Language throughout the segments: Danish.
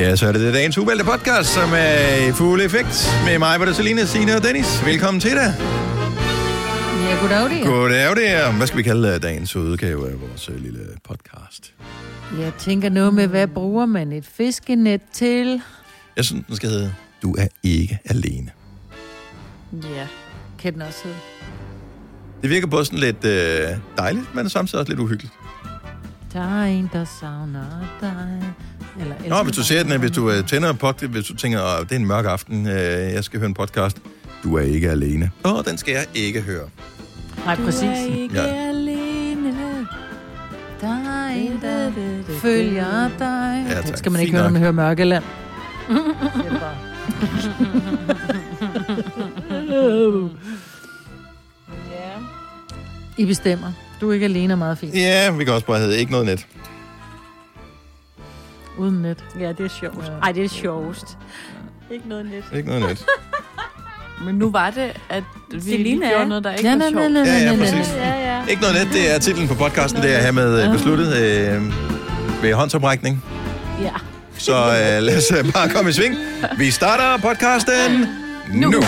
Ja, så er det dagens uvalgte podcast, som er i fuld effekt med mig, hvor Selina, Signe og Dennis. Velkommen til dig. Ja, goddag det. Goddag, det er. Hvad skal vi kalde øh, dagens udgave af vores øh, lille podcast? Jeg tænker noget med, hvad bruger man et fiskenet til? Jeg synes, den skal hedde, du er ikke alene. Ja, kan den også hedde. Det virker både sådan lidt øh, dejligt, men samtidig også lidt uhyggeligt. Der er en, der savner dig. Eller Nå, hvis du ser den, hvis du øh, tænder på det, hvis du tænker, at det er en mørk aften, øh, jeg skal høre en podcast, du er ikke alene. Åh, den skal jeg ikke høre. Nej, præcis. Du er ikke Ja. alene. Der er en, der følger dig. Ja, tak. Det skal man ikke Fint høre, når man hører Mørkeland. I bestemmer. Du er ikke alene er meget fint. Ja, vi kan også bare hedde ikke noget net. Uden net. ja, det er sjovt. Ja. Ej, det er sjovest. Ikke noget net. Ikke noget net. Men nu var det, at vi Selina lige gjorde noget, der ikke Ja, var nej, nej, sjovt. nej, Ja, ja, nej, nej, præcis. Ja, ja. Ikke noget net, det er titlen på podcasten, det er hermed øh, besluttet øh, ved håndsoprækning. Ja. Så øh, lad os øh, bare komme i sving. Vi starter podcasten nu. nu.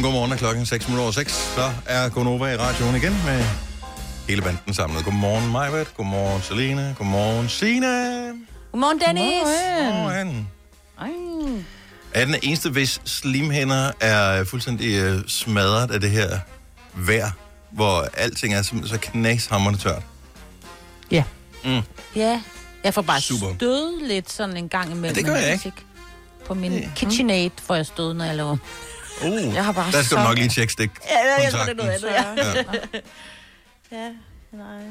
Jamen, godmorgen er klokken 6 minutter over 6. Så er Gonova i radioen igen med hele banden samlet. Godmorgen, Majbert. Godmorgen, Selena. Godmorgen, Sina. Godmorgen, Dennis. Godmorgen. Ej. Er den eneste, hvis slimhænder er fuldstændig øh, smadret af det her vejr, hvor alting er så knashammerende tørt? Ja. Mm. Ja, jeg får bare Super. stød lidt sådan en gang imellem. Ja, det gør jeg ellers På min KitchenAid får jeg stød, når jeg laver. Uh, Jeg har bare der skal du nok lige tjekke stik. Ja, jeg tror, det er noget andet, Ja. Ja, nej.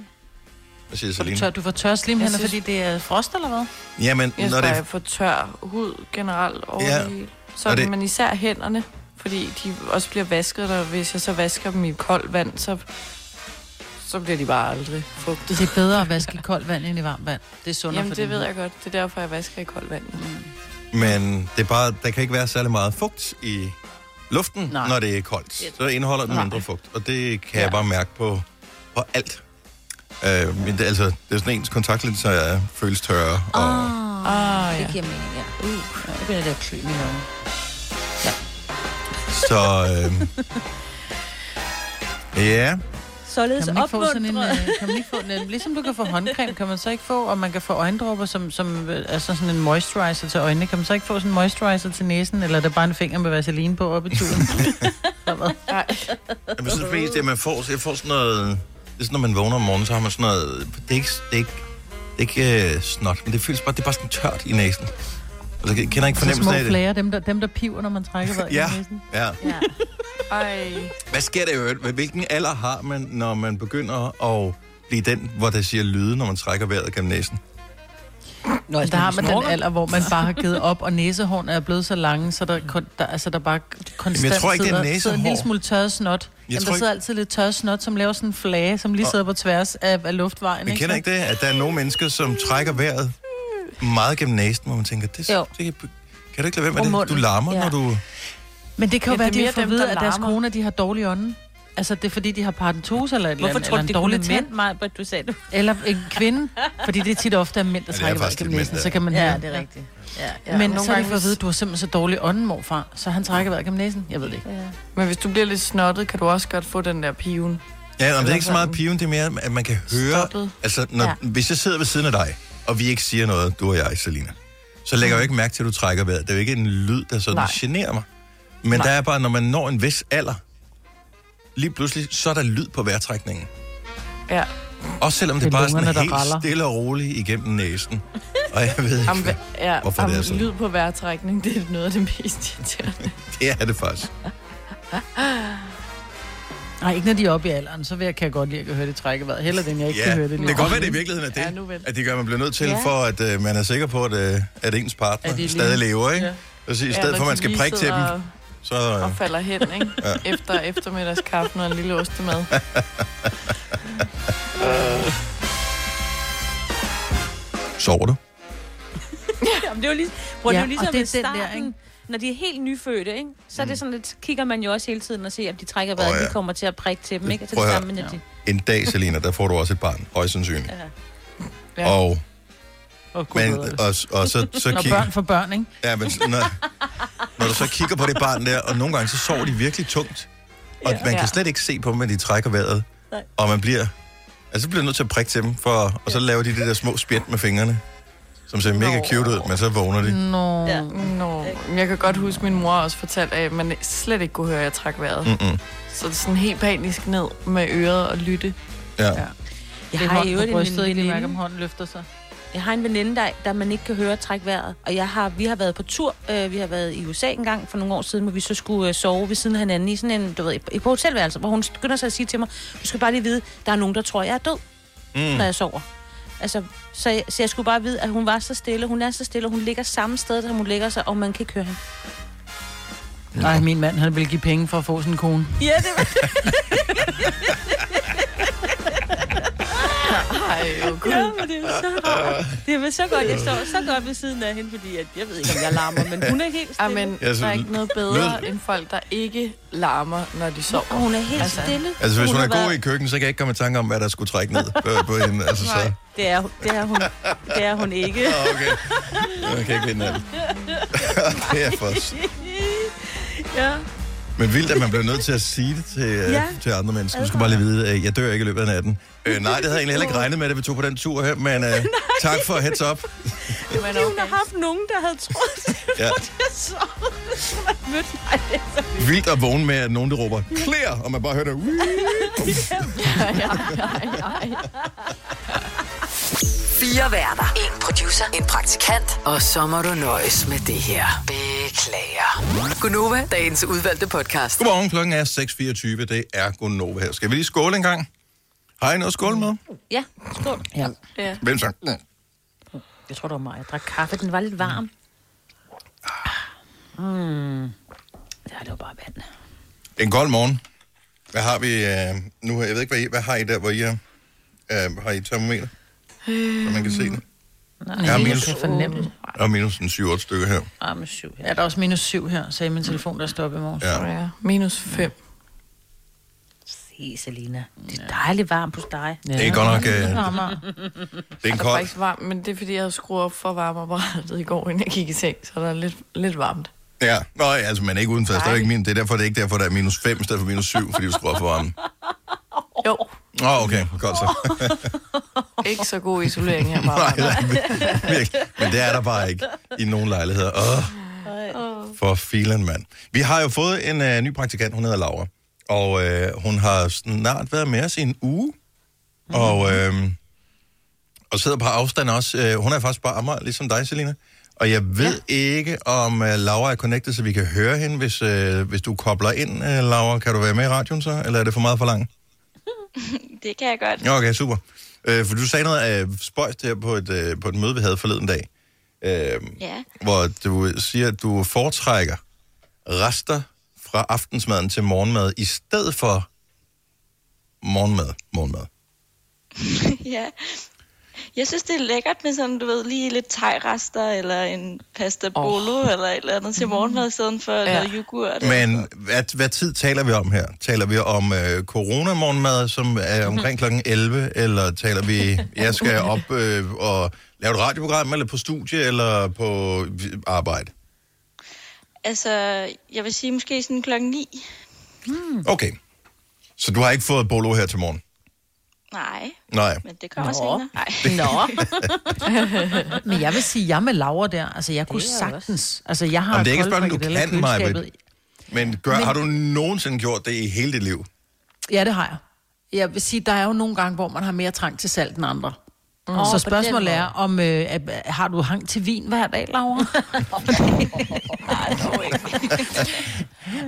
Hvad siger Selina? tør, du får tør slimhænder, Jeg synes- fordi det er frost, eller hvad? Jamen, Jeg når det jeg får tør hud generelt over Ja. ja. det hele. Så det... men især hænderne, fordi de også bliver vasket, og hvis jeg så vasker dem i koldt vand, så, så bliver de bare aldrig fugtet. Det er bedre at vaske i koldt vand end i varmt vand. Det er sundere Jamen, for det ved jeg godt. Det er derfor, jeg vasker i koldt vand. Mm. Men det er bare, der kan ikke være særlig meget fugt i luften, Nej. Når det er koldt. Så indeholder den Nej. mindre fugt, og det kan ja. Ja. jeg bare mærke på, på alt. Øh, men det, altså, det er sådan ens kontaktlinser, jeg føles tørre. Og, Ah, Ah, det ja. giver mening, ja. Uh, det at klø mine øjne. så øh, ja, Således Kan man ikke få sådan en, opmuntret. øh, kan man ikke få en, ligesom du kan få håndcreme, kan man så ikke få, og man kan få øjendråber som, som øh, altså sådan en moisturizer til øjnene. Kan man så ikke få sådan en moisturizer til næsen, eller er det bare en finger med vaseline på op i hvad? Nej. jeg synes det, at man får, så jeg får sådan noget... Det er sådan, når man vågner om morgenen, så har man sådan noget... Det er ikke, det er ikke, det er ikke øh, snot, men det føles bare, det er bare sådan tørt i næsen. Altså, jeg kender ikke små fornemmelsen af det. flager, dem der, dem der piver, når man trækker vejret Ja. Ja. Ja. Ej. Hvad sker der i øvrigt? Hvilken alder har man, når man begynder at blive den, hvor der siger lyde, når man trækker vejret gennem næsen? Nå, Altså, der har man den alder, hvor man bare har givet op, og næsehårene er blevet så lange, så der, kun, der, altså, der bare konstant jeg tror ikke, det er sidder, sidder en lille smule tørret snot. Jeg Jamen, tror der ikke- sidder altid lidt tørret snot, som laver sådan en flage, som lige sidder på tværs af, af luftvejen. Men kender ikke det, at der er nogle mennesker, som trækker vejret meget gennem næsen, hvor man tænker, det, Jo. det kan, kan du ikke lade være med det? munden. Du larmer, Ja. når du... Men det kan jo Ja, være, det er de har mere fået at vide, der at deres koner, de har dårlig ånden. Altså, det er fordi, de har paradentose eller et eller Hvorfor tror eller du, en det dårlig er tand. mænd, mig, hvad du sagde du? Eller en kvinde, fordi det er tit ofte er mænd, der Ja, det er trækker vejret faktisk gennem næsen. Så kan man Ja, høre. det er rigtigt. Ja, ja. Ja, Men nogle så har de fået at vide, at du har simpelthen så dårlig ånden, morfar, så han trækker vejret gennem næsen. Jeg ved det ikke. Ja. Men hvis du bliver lidt snottet, kan du også godt få den der piven. Ja, men det er ikke så meget piven, det er mere, at man kan høre... Stoppet. Altså, når, ja. Ja. hvis jeg sidder ved siden af dig, og vi ikke siger noget, du og jeg, Selina, så lægger jeg jo ikke mærke til, at du trækker vejret. Det er jo ikke en lyd, der sådan Nej. generer mig. Men Nej. der er bare, når man når en vis alder, lige pludselig, så er der lyd på vejrtrækningen. Ja. Også selvom det, Det er bare er sådan lungerne, der helt raller. stille og roligt igennem næsen. Og jeg ved ikke, Am, ja, Hvorfor det er am, sådan. lyd på vejrtrækning, det er noget af det mest irriterende. det er det faktisk. Nej, ikke når de er oppe i alderen, så vil jeg, kan jeg godt lide at høre det trække vejret. Heller den, jeg ikke kan Ja, høre det det. kan lige godt være, det i virkeligheden er det, Ja, at de gør, man bliver nødt til, Ja. for at uh, man er sikker på, at, uh, at ens partner At lige- stadig lever, ikke? Ja. Altså, I Ja, stedet når for, at man skal lige prikke til dem, og- så... Og Uh, falder hen, ikke? Ja. Efter eftermiddagskaffen og en lille ostemad. sover du? Jamen, det er jo lige, bror, Ja, det er jo og ligesom det er den der, starten. ikke? Når de er helt nyfødte, ikke? så er det sådan lidt, kigger man jo også hele tiden og ser, at de trækker vejret, oh, ja. ja. de kommer til at prikke til dem. Ikke? Og så Prøv det at samme, når de... en dag, Selina, der får du også et barn, højst sandsynligt. Ja. Og, Og, Gud men, og, og så, så Når kigger... børn får børn, ikke? Ja, men når, når du så kigger på det barn der, og nogle gange så sover de virkelig tungt. Og man Ja. kan slet ikke se på dem, at de trækker vejret. Nej. Og man bliver... Altså, så bliver nødt til at prikke til dem, for, og så laver de det der små spjæt med fingrene, som ser mega cute ud, men så vågner de. Nå. Ja. Nå, jeg kan godt huske, at min mor også fortalte, at man slet ikke kunne høre, at jeg trak vejret. Mm. Mm-mm. Så det er sådan helt panisk ned med øret og lytte. Ja. Ja. Jeg Det er har i øvrigt en brystet, ikke? Lige mærke, om veninde, hånden løfter sig. jeg har en veninde, der, der man ikke kan høre trække vejret. Og jeg har, vi har været på tur. Øh, vi har været i USA en gang for nogle år siden, hvor vi så skulle øh, sove ved siden af hinanden i sådan en, du ved, i- på hotelværelse, hvor hun skynder sig at sige til mig, du skal bare lige vide, der er nogen, der tror, jeg er død, Mm. når jeg sover. Altså, så, jeg, så jeg skulle bare vide, at hun var så stille, hun er så stille, og hun ligger samme sted, som hun ligger sig, og man kan ikke høre hende. Nej, min mand, han vil give penge for at få sådan en kone. Ja, det var Ej, jo, gud. Ja, men det er så rart. Det er så godt, jeg står så godt ved siden af hende, fordi at, jeg ved ikke, om jeg larmer, men hun er helt stille. Amen, Ja, så der er ikke noget bedre end folk, der ikke larmer, når de sover. Og hun er helt Altså, stille. Altså, hvis hun, har er god været- i køkkenet, så kan jeg ikke komme i tanke om, hvad der skulle trække ned på, på hende. Altså, så... Nej. Det er, det er, hun, det er hun ikke. Okay. Jeg kan ikke vinde alt. det er for... Ja. Men vildt, at man bliver nødt til at sige det til, ja. Ja. til andre mennesker. Du skal bare lige vide, at jeg dør ikke i løbet af natten. Øh, nej, det havde jeg egentlig heller ikke regnet med, at vi tog på den tur her, men øh, tak for heads up. Men okay. hun har haft nogen, der havde troet, det Ja. var det, jeg så. Hun har mødt mig. Det Vildt at vågne med, at nogen der råber, clear, og man bare hører det. Fire værter. En producer. En praktikant. Og så må du nøjes med det her. Beklager. Gunova, dagens udvalgte podcast. Godmorgen, klokken er 6.24. Det er Gunova her. Skal vi lige skåle en gang? Har I noget at skåle med? Ja, skål. Ja. Ja. Hvem så? Jeg tror, det var mig. Jeg drak kaffe. Den var lidt varm. Mm. Ja, det var bare vand. En kold morgen. Hvad har vi øh, nu? Jeg ved ikke, hvad, I, hvad har I der, hvor I er? Øh, har I termometer? Så man kan se det. Nej, Ja, jeg minus- kan fornemme det. Og minus en 7-8 stykker her. Ah, syv. Ja, der er også minus syv her, sagde min telefon, der stopper i morges. Ja. ja. Minus 5. Se, Selina. Det er dejligt varmt hos dig. Ja. Det er godt nok... Øh, Det det er en Det er kold... faktisk varmt, men det er fordi, jeg havde skruet op for varmeapparatet i går, inden jeg gik i seng, så der er lidt, lidt varmt. Ja, Nå, ja, altså, man er ikke udenfor. Det er, ikke min. det er derfor, det er ikke derfor, der er minus 5 i stedet for minus 7, fordi du skruer op for varmen. Jo, Åh, oh, okay. Godt så. ikke så god isolering her Nej, bare. det er virkelig. Men det er der bare ikke i nogen lejligheder. Åh, for filen, mand. Vi har jo fået en uh, ny praktikant, hun hedder Laura. Og uh, hun har snart været med os i en uge. Og, uh, og sidder på afstand også. Uh, hun er faktisk bare Amager, ligesom dig, Selina. Og jeg ved ja. ikke, om uh, Laura er connected, så vi kan høre hende. Hvis, uh, hvis du kobler ind, uh, Laura, kan du være med i radioen så? Eller er det for meget for langt? Det kan jeg godt. Okay, super. Øh, for du sagde noget af spøjst her på et, øh, på et møde, vi havde forleden dag. Øh, Ja. hvor du siger, at du foretrækker rester fra aftensmaden til morgenmad, i stedet for morgenmad. morgenmad. ja. Jeg synes, det er lækkert med sådan, du ved, lige lidt thai-rester, eller en pasta bolo, oh. eller et eller andet til morgenmad, i stedet for ja. noget yoghurt. Men hvad, hvad tid taler vi om her? Taler vi om øh, corona-morgenmad, som er omkring klokken 11, eller taler vi, jeg skal op øh, og lave et radioprogram, eller på studie, eller på arbejde? Altså, jeg vil sige måske sådan klokken 9. Okay. Så du har ikke fået bolo her til morgen? Nej, Nej. men det kommer Nå. senere. Nej. Nå. Men jeg vil sige, jeg med Laura der. Altså, jeg kunne Det jeg sagtens. Altså, jeg har Jamen, det er ikke spørgsmål, du kan, Maja. Men, gør, Men har du nogensinde gjort det i hele dit liv? Ja, det har jeg. Jeg vil sige, der er jo nogle gange, hvor man har mere trang til salt end andre. Mm. Så spørgsmålet er, om øh, at- har du hang til vin hver dag, Laura?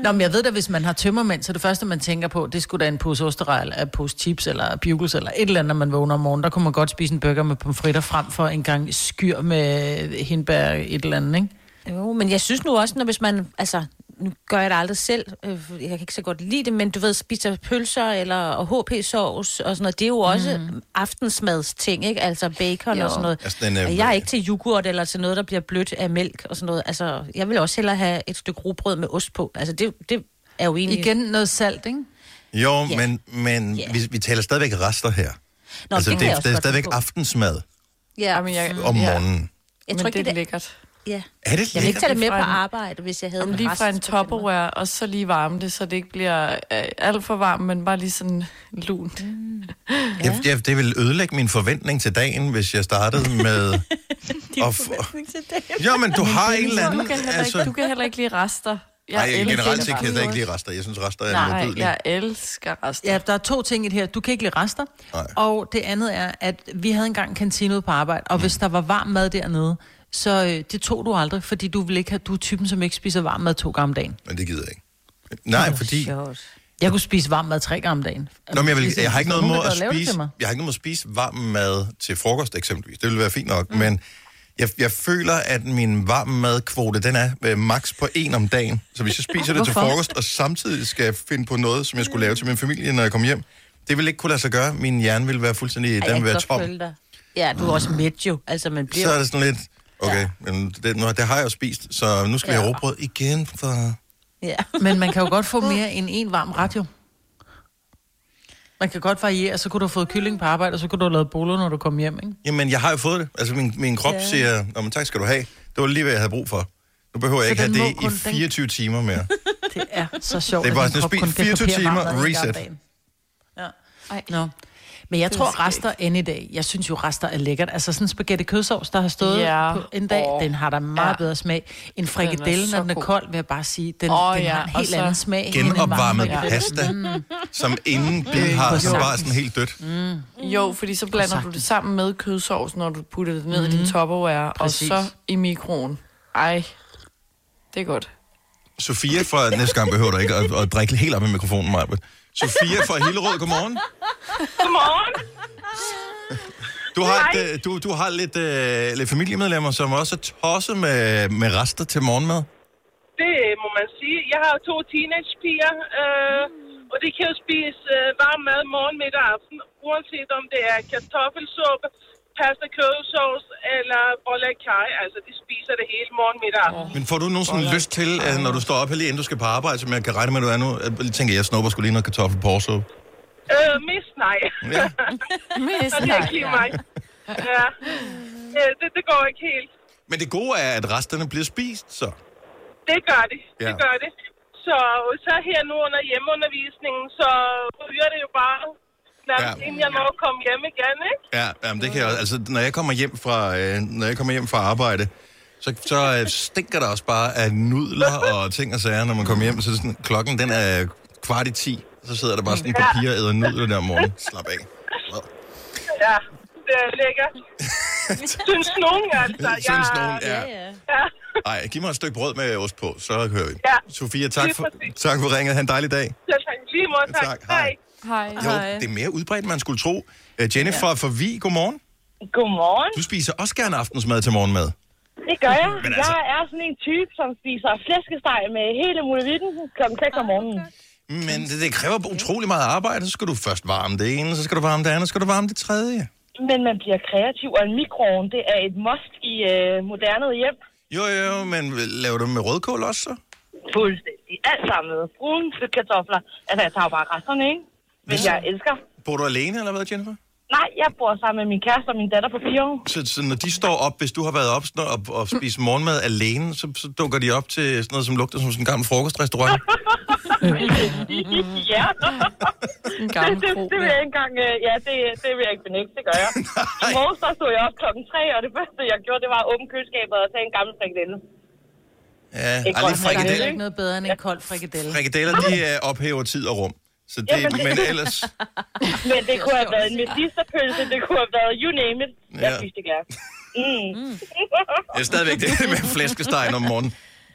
Nå, men jeg ved da, hvis man har tømmermænd, så det første, man tænker på, det skulle da en pose osterejl, en pose chips eller bugles eller et eller andet, når man vågner om morgenen. Der kunne man godt spise en burger med pomfritter frem for en gang skyr med hindbær et eller andet, ikke? Jo, men jeg synes nu også, når hvis man, altså, nu gør jeg det aldrig selv, øh, for jeg kan ikke så godt lide det, men du ved, spiser pølser eller HP-sovs og sådan noget, det er jo også mm. aftensmadsting, ikke? Altså bacon Jo. og sådan noget. Altså, den, øh, jeg er ikke til yoghurt eller til noget, der bliver blødt af mælk og sådan noget. Altså, jeg vil også hellere have et stykke rugbrød med ost på. Altså, det, det er jo egentlig... Igen noget salt, ikke? Jo, Ja. men, men Ja. vi, vi taler stadigvæk rester her. Nå, altså, det, det, jeg det, er stadigvæk forstå. aftensmad Ja. Jamen, jeg, om ja. morgenen. Jeg Men tror ikke, det er det, lækkert. Ja. Er det Jeg vil ikke tage det med på Lige arbejde, hvis jeg havde en lige fra en topperware, og så lige varme det, så det ikke bliver øh, alt for varmt, men bare lige sådan lunt. Mm. Jeg, jeg, det vil ødelægge min forventning til dagen, hvis jeg startede med... at få... Jo, men du har en eller Du anden... kan, heller ikke, du kan heller ikke lide rester. Jeg Nej, elsker generelt set kan jeg rester. ikke lide rester. Jeg synes, rester er Nej, modbydelige. jeg elsker rester. Ja, der er to ting i det her. Du kan ikke lide rester. Nej. Og det andet er, at vi havde engang en kantine ude på arbejde, og hvis der var varm mad dernede, så øh, det tog du aldrig, fordi du vil ikke have, du er typen, som ikke spiser varm mad to gange om dagen. Men det gider jeg ikke. Nej, fordi... Sjovt. Jeg kunne spise varm mad tre gange om dagen. Nå, men jeg, vil, Hvis jeg har ikke noget mod at det spise, jeg har ikke noget mod at spise varm mad til frokost eksempelvis. Det ville være fint nok, mm. men jeg, jeg føler, at min varm madkvote, den er øh, max på en om dagen. Så hvis jeg spiser det til frokost, og samtidig skal finde på noget, som jeg skulle lave til min familie, når jeg kommer hjem, det vil ikke kunne lade sig gøre. Min hjerne vil være fuldstændig, Ej, den jeg vil være tom. Ja, du er også midt jo. Altså, man bliver... Så er det sådan lidt, okay, men det, nu, det har jeg jo spist, så nu skal ja. vi have Ja. råbrød igen. For... Ja. Men man kan jo godt få mere end en varm radio. Man kan godt variere, så kunne du have fået kylling på arbejde, og så kunne du have lavet bolo, når du kom hjem, ikke? Jamen, jeg har jo fået det. Altså, min, min krop ja. siger, Nå, men tak skal du have. Det var lige, hvad jeg havde brug for. Nu behøver jeg Så ikke have det i kun- den- 24 timer mere. Det er så sjovt, Det er bare sådan, spis kun kan 24 kapere varm timer, reset. Ja. Ej. Nå. Men jeg Det tror, rester end i dag. Jeg synes jo, rester er lækkert. Altså sådan en spaghetti kødsovs, der har stået Ja. på en dag, Åh. den har da meget Ja. bedre smag. En frikadelle, så når den er kold, vil jeg bare sige. Den, Åh, den ja, har en helt så anden smag. end en varm Genopvarmet frikadelle. pasta, som inden bid har sådan bare sådan helt dødt. Jo, fordi så blander du det sammen med kødsovs, når du putter det ned i din topperware, Præcis. og så i mikroen. Ej, det er godt. Sofia fra næste gang behøver du ikke at, at drikke helt op i mikrofonen, Maja. Sofia fra Hillerød, godmorgen. Godmorgen. Du har, et, øh, du, du har lidt, øh, lidt familiemedlemmer, som også er tosset med, med rester til morgenmad. Det må man sige. Jeg har jo to teenagepiger, øh, og de kan jo spise øh, varm mad morgen, middag og aften, uanset om det er kartoffelsuppe, pasta kødsovs eller bolle af kaj. Altså, de spiser det hele morgen, middag aften. Men får du nogensinde lyst til, at når du står op her lige inden du skal på arbejde, som jeg kan regne med, at du er nu, at jeg tænker, jeg snupper skulle lige noget kartoffelporsuppe. Øh, mist nej. Ja. Mest, Og det er ikke lige mig. Ja. Øh, det, det går ikke helt. Men det gode er, at resterne bliver spist, så. Det gør det. Ja. Det gør det. Så, så her nu under hjemmeundervisningen, så ryger det jo bare, nærmest Ja. inden jeg når at komme hjem igen, ikke? Ja, jamen det kan jeg, altså når jeg kommer hjem fra, øh, når jeg kommer hjem fra arbejde, så, så øh, stinker der også bare af nudler og ting og sager, når man kommer hjem. Så er sådan, klokken den er kvart i ti, så sidder der bare sådan en papir og æder nudler der om morgenen. Slap af. Ja, det er lækkert. Synes nogen, altså. Synes nogen, ja. ja. Ja. Ej, giv mig et stykke brød med ost på, så hører vi. Ja. Sofia, tak for, tak for ringet. Ha' en dejlig dag. Selv tak. Lige måde, tak. Tak, hej. Hej. Jo, det er mere udbredt, end man skulle tro. Uh, Jennifer ja. fra Vi, godmorgen. Godmorgen. Du spiser også gerne aftensmad til morgenmad. Det gør jeg. Men altså- Jeg er sådan en type, som spiser flæskesteg med hele muligheden kl. 6 om morgenen. Men det, det kræver utrolig meget arbejde. Så skal du først varme det ene, så skal du varme det andet, så skal du varme det tredje. Men man bliver kreativ, og en mikroovn, det er et must i øh, moderne hjem. Jo, jo, men laver du med rødkål også så? Fuldstændig. Alt sammen med brune kartofler. Altså, jeg tager jo bare resterne, ikke? Men jeg elsker. Bor du alene, eller hvad, Jennifer? Nej, jeg bor sammen med min kæreste og min datter på fire år. Så, så når de står op, hvis du har været op sådan, og, og spist morgenmad alene, så, så dukker de op til sådan noget, som lugter som sådan en gammel frokostrestaurant. ja. En gammel det, det, det vil jeg ikke engang... øh, Ja, det, det vil jeg ikke benægte, det gør jeg. I morges der stod jeg op klokken tre, og det første, jeg gjorde, det var at åbne køleskabet og tage en gammel frikadelle. Ja, Ikke lige godt, Der er frikadelle. ikke noget bedre end en kold frikadelle. Frikadeller, de uh, ophæver tid og rum. Så det, Jamen, det- men ellers... Men det kunne have været en medisterpølse, det kunne have været you name it. Jeg Ja. spiste det gerne. Mm. Det er stadigvæk det med flæskestegen om morgenen.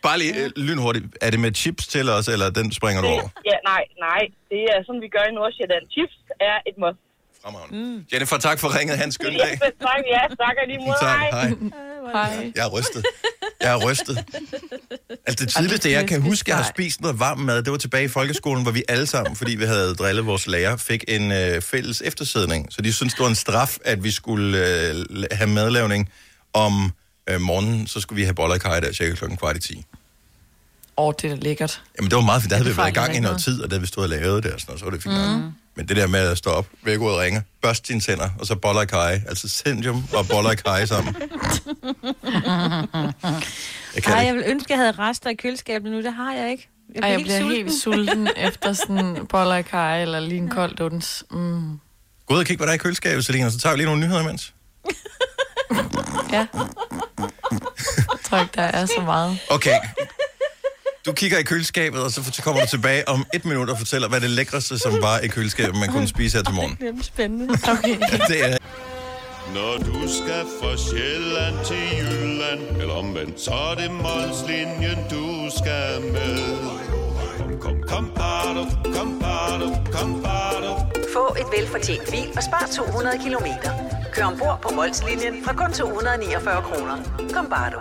Bare lige øh, lynhurtigt. Er det med chips til os, eller den springer du over? Ja, nej, nej. Det er sådan, vi gør i Nordsjælland. Chips er et must. Fremragende. Jennifer, tak for ringet. Hans skøn dag. tak, ja, tak og lige måde. Tak, Hej. hej. Jeg er rystet. Jeg er rystet. Altså det tidligste, jeg kan huske, jeg har spist noget varm mad, det var tilbage i folkeskolen, hvor vi alle sammen, fordi vi havde drillet vores lærer, fik en øh, fælles eftersædning. Så de syntes, det var en straf, at vi skulle øh, have madlavning om øh, morgenen, så skulle vi have boller i kaj der cirka klokken kvart i 10. Åh, det er da lækkert. Jamen, det var meget fint. Der havde vi Det været i gang i noget tid, og da vi stod og lavede det, og sådan noget, så var det fint. Mm. Men det der med at stå op, væk ud og ringe, børste dine tænder, og så boller i kaj. Altså Sendium og boller i kaj sammen. Jeg kan Ej, jeg vil ønske, jeg havde rester i køleskabet nu. Det har jeg ikke. Jeg Ej, bliver jeg bliver sulten. helt sulten efter sådan boller i kaj eller lige en kold duns. Mm. Gå ud og kig, hvad der er i køleskabet, Selina, så tager vi lige nogle nyheder imens. Ja. Jeg tror ikke, der er så meget. Okay. Du kigger i køleskabet, og så kommer du tilbage om et minut og fortæller, hvad det lækreste, som var i køleskabet, man kunne spise her til morgen. Det er spændende. Okay. Det er Når du skal fra Sjælland til Jylland Eller omvendt, så er det Molslinjen, du skal med Kom, kom, kom, bado, kom, bado, kom, bado. Få et velfortjent bil og spar 200 kilometer. Kør ombord på Molslinjen fra kun 249 kroner. Kom bare du.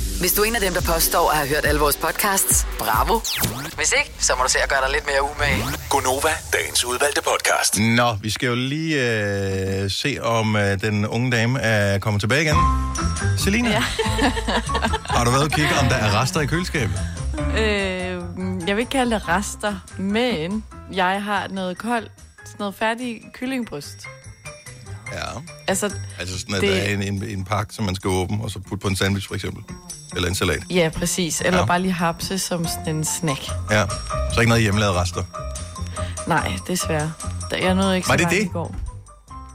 Hvis du er en af dem, der påstår at have hørt alle vores podcasts, bravo. Hvis ikke, så må du se at gøre dig lidt mere umage. Gonova, dagens udvalgte podcast. Nå, vi skal jo lige øh, se, om øh, den unge dame er kommet tilbage igen. Selina, ja. har du været og kigge, om der er rester i køleskabet? Øh, jeg vil ikke kalde det rester, men jeg har noget koldt, sådan noget færdig kyllingbryst. Ja. Altså, Altså sådan, at Det- der er en, en, en pakke, som man skal åbne, og så putte på en sandwich for eksempel. Eller en salat. ja, præcis. Eller Ja. bare lige hapse som sådan en snack. Ja. Så ikke noget hjemmelavede rester. Nej, desværre. Da- Jeg nåede ikke Var så det det? i går.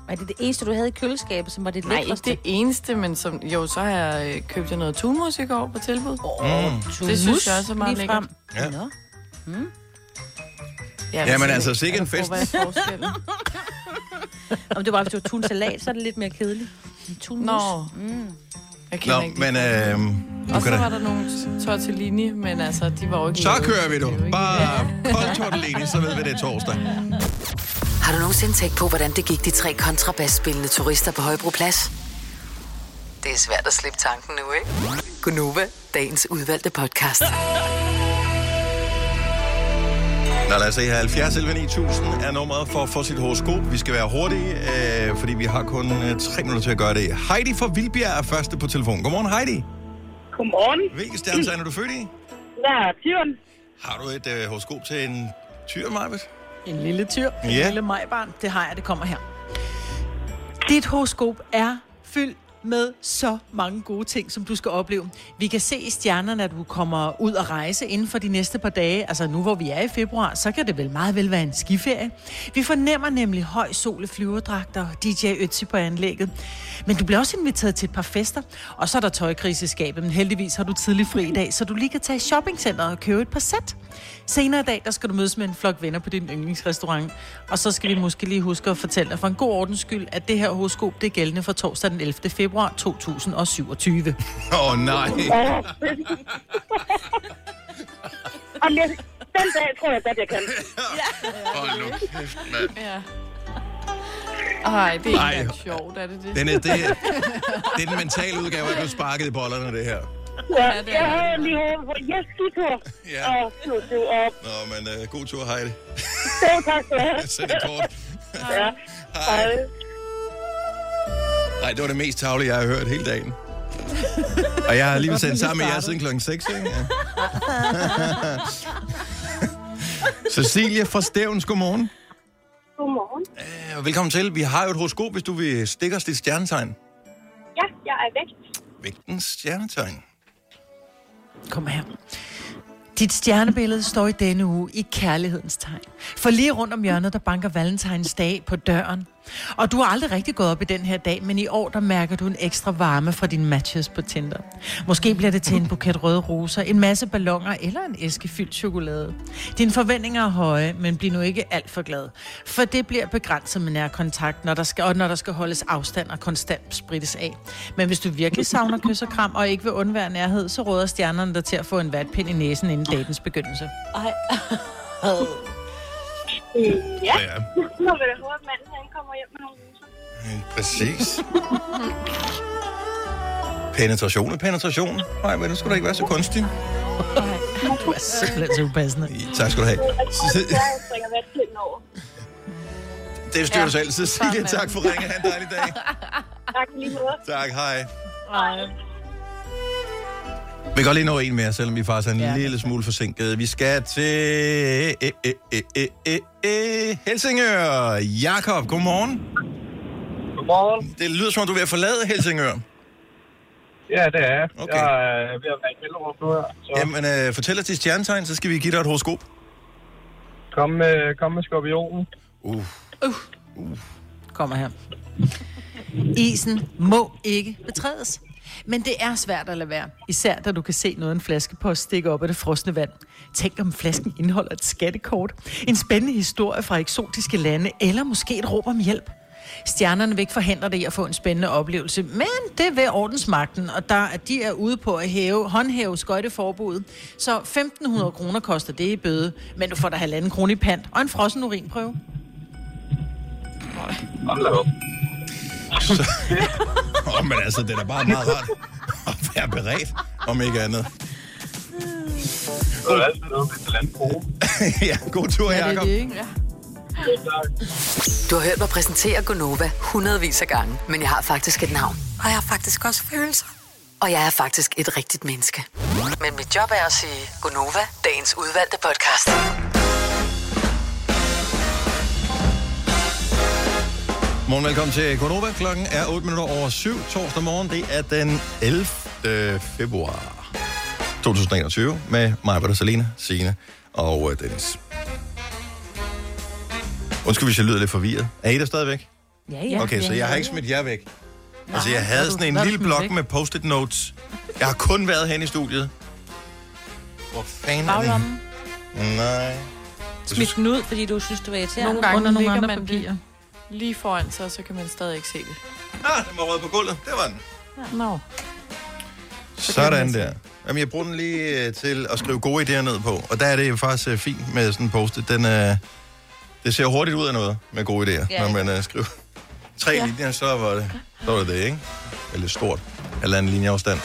Er det det eneste, du havde i køleskabet, som var det Nej, ikke lækreste? det eneste, men som, jo, så har jeg øh, købt jeg noget tunmus i går på tilbud. Mm. Det synes jeg også er meget lækkert. frem. Ja. Nå. Ja, Jamen hvis altså, sikke en fest. er? Om det var, hvis det var tunsalat, så er det lidt mere kedeligt. En tunmus. Nå. Mm. Jeg kender Nå, ikke men øh, Og så var der nogle tortellini, men altså, de var jo ikke Så lavet. kører vi, ikke- Bare kold tortellini, så ved vi, det er torsdag. Har du nogensinde tænkt på, hvordan det gik de tre kontrabasspillende turister på Højbroplads? Det er svært at slippe tanken nu, ikke? Gunova, dagens udvalgte podcast. Nå, lad os se her. 70 11 9000 er nummeret for at få sit horoskop. Vi skal være hurtige, øh, fordi vi har kun øh, tre minutter til at gøre det. Heidi fra Vildbjerg er første på telefon. Godmorgen, Heidi. Godmorgen. Hvilke stjernetegn er du født i? Jeg er tyren. Har du et øh, horoskop til en tyr, Marvitt? En lille tyr, en Ja. lille majbarn. Det har jeg, det kommer her. Dit horoskop er fyldt med så mange gode ting, som du skal opleve. Vi kan se i stjernerne, at du kommer ud og rejse inden for de næste par dage. Altså nu, hvor vi er i februar, så kan det vel meget vel være en skiferie. Vi fornemmer nemlig høj sol i flyverdragter og DJ Ötzi på anlægget. Men du bliver også inviteret til et par fester, og så er der tøjkrise. Men heldigvis har du tidlig fri i dag, så du lige kan tage i shoppingcenteret og købe et par sæt. Senere i dag, der skal du mødes med en flok venner på din yndlingsrestaurant. Og så skal vi måske lige huske at fortælle dig for en god ordens skyld, at det her horoskop, det er gældende for torsdag den 11. februar 2027. Åh, oh, nej. Jamen, jeg- den dag tror jeg godt, jeg kan. Hold nu kæft, mand. Ja. Ej, det er ikke sjovt, er det det? Den er, det, er, det er den mentale udgave, at du sparket i bollerne, det her. Ja, det er jeg havde lige håbet på, yes, skitur. Ja. Og du op. Nå, men uh, god tur, Heidi. Selv tak skal du have. Sæt det kort. Ja. Hej. Nej, det var det mest tavlige, jeg har hørt hele dagen. Og jeg har lige sendt sammen med jer siden klokken 6, ikke? Ja. Cecilia fra Stævns, godmorgen. Godmorgen. Øh, Velkommen til. Vi har jo et horoskop, hvis du vil stikke os dit stjernetegn. Ja, jeg er væk. Hvilken stjernetegn? Kom her. Dit stjernebillede står i denne uge i kærlighedens tegn. For lige rundt om hjørnet, der banker Valentines dag på døren. Og du har aldrig rigtig gået op i den her dag, men i år, der mærker du en ekstra varme fra dine matches på Tinder. Måske bliver det til en buket røde roser, en masse ballonger eller en æske fyldt chokolade. Dine forventninger er høje, men bliv nu ikke alt for glad. For det bliver begrænset med nærkontakt, når der skal, og når der skal holdes afstand og konstant sprittes af. Men hvis du virkelig savner kys og kram og ikke vil undvære nærhed, så råder stjernerne dig til at få en vatpind i næsen inden datens begyndelse. Ej. Ja. Ja. Nu vil jeg håbe, at manden han kommer hjem med nogle roser. Præcis. Penetration er penetration. Nej, men det skulle da ikke være så kunstigt. Du er simpelthen så upassende. Tak skal du have. Jeg springer vatpinden over. Det styrer du selv. Cecilie, tak for ringen. Ha' en dejlig dag. Tak lige måde. Tak, hej. Ej. Vi kan godt lige nå en mere, selvom vi faktisk er en ja. lille smule forsinket. Vi skal til øh, øh, øh, øh, øh, øh, Helsingør. Jakob, godmorgen. Godmorgen. Det lyder som om, du er ved at forlade Helsingør. Ja, det er jeg. Okay. Jeg er ved at være i Kjellerup nu her. Så Jamen, øh, fortæl os dit stjernetegn, så skal vi give dig et horoskop. kom med, kom med skorpionen. Uh. Kommer her. Isen må ikke betrædes. Men det er svært at lade være. Især da du kan se noget en flaske på at stikke op af det frosne vand. Tænk om flasken indeholder et skattekort. En spændende historie fra eksotiske lande. Eller måske et råb om hjælp. Stjernerne vil ikke forhindre dig i at få en spændende oplevelse, men det er ved ordensmagten, og der, er de er ude på at hæve, håndhæve skøjteforbuddet. Så 1.500 kroner koster det i bøde, men du får der halvanden krone i pant og en frossen urinprøve. Hold da op. Så, oh, men altså, det er da bare meget rart at være beredt, om ikke andet. Så er det altid noget med et eller andet krone. ja, god tur, Ja, det er Jacob. det, ikke? Ja. Du har hørt mig præsentere Gonova hundredvis af gange, men jeg har faktisk et navn. Og jeg har faktisk også følelser. Og jeg er faktisk et rigtigt menneske. Men mit job er at sige Gonova, dagens udvalgte podcast. Morgen, velkommen til Konova. Klokken er 8 minutter over 7 torsdag morgen. Det er den 11. februar 2021 med mig, Britta, Salina, Signe og øh, Dennis. Undskyld, hvis jeg lyder lidt forvirret. Er I der stadigvæk? Ja, ja. Okay, så jeg har ikke smidt jer væk. Altså, jeg havde du- sådan en du lille blok med post-it notes. Jeg har kun været hen i studiet. Hvor fanden er den? Baglommen. Nej. Smid den ud, fordi du synes, det var irriterende. Nogle gange Under nogle andre papirer. Lige foran sig, så kan man stadig ikke se det. Ah, den var rød på gulvet. Det var den. Nå. Sådan der. Jamen, jeg bruger den lige øh, til at skrive gode idéer ned på. Og der er det faktisk øh, fint med sådan en post Den, øh, det ser hurtigt ud af noget med gode idéer, Ja. når man øh, skriver tre Ja. linjer, så var det, så var det det, ikke? Eller stort. Eller en linjeafstand.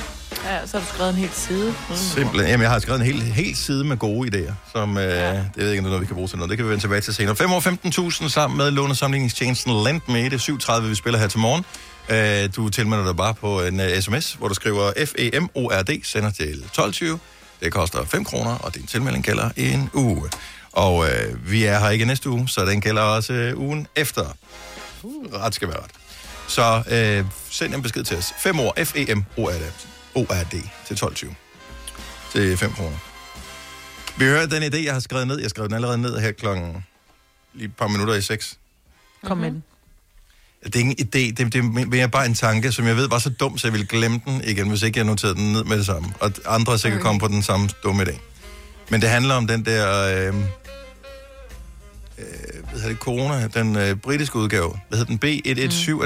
Ja, så har du skrevet en hel side. Mm. Simpelthen. Jamen, jeg har skrevet en hel, hel side med gode idéer, som, øh, det ved jeg ikke, noget, vi kan bruge til noget. Det kan vi vende tilbage til senere. 5 år 15.000 sammen med lånesamlingstjenesten Lendme. Det er 37, vi spiller her til morgen. Øh, du tilmelder dig bare på en uh, sms, hvor du skriver F-E-M-O-R-D, sender til 1220. Det koster 5 kroner, og din tilmelding gælder i en uge. Og øh, vi er her ikke næste uge, så den gælder også øh, ugen efter. Ret skal være ret. Så øh, send en besked til os. 5 år, F-E-M-O-R-D O-R-D til 1220. Til 5 kroner. Vi hører den idé, jeg har skrevet ned. Jeg skrev den allerede ned her klokken lige et par minutter i 6. Kom med den. Det er ikke en idé, det, det er mere bare en tanke, som jeg ved var så dum, så jeg ville glemme den igen, hvis ikke jeg noterede den ned med det samme. Og andre er sikkert Okay. kommet på den samme dumme idé. Men det handler om den der... Øh, øh, hvad hedder det? Corona, den øh, britiske udgave. Hvad hedder den? B117, er det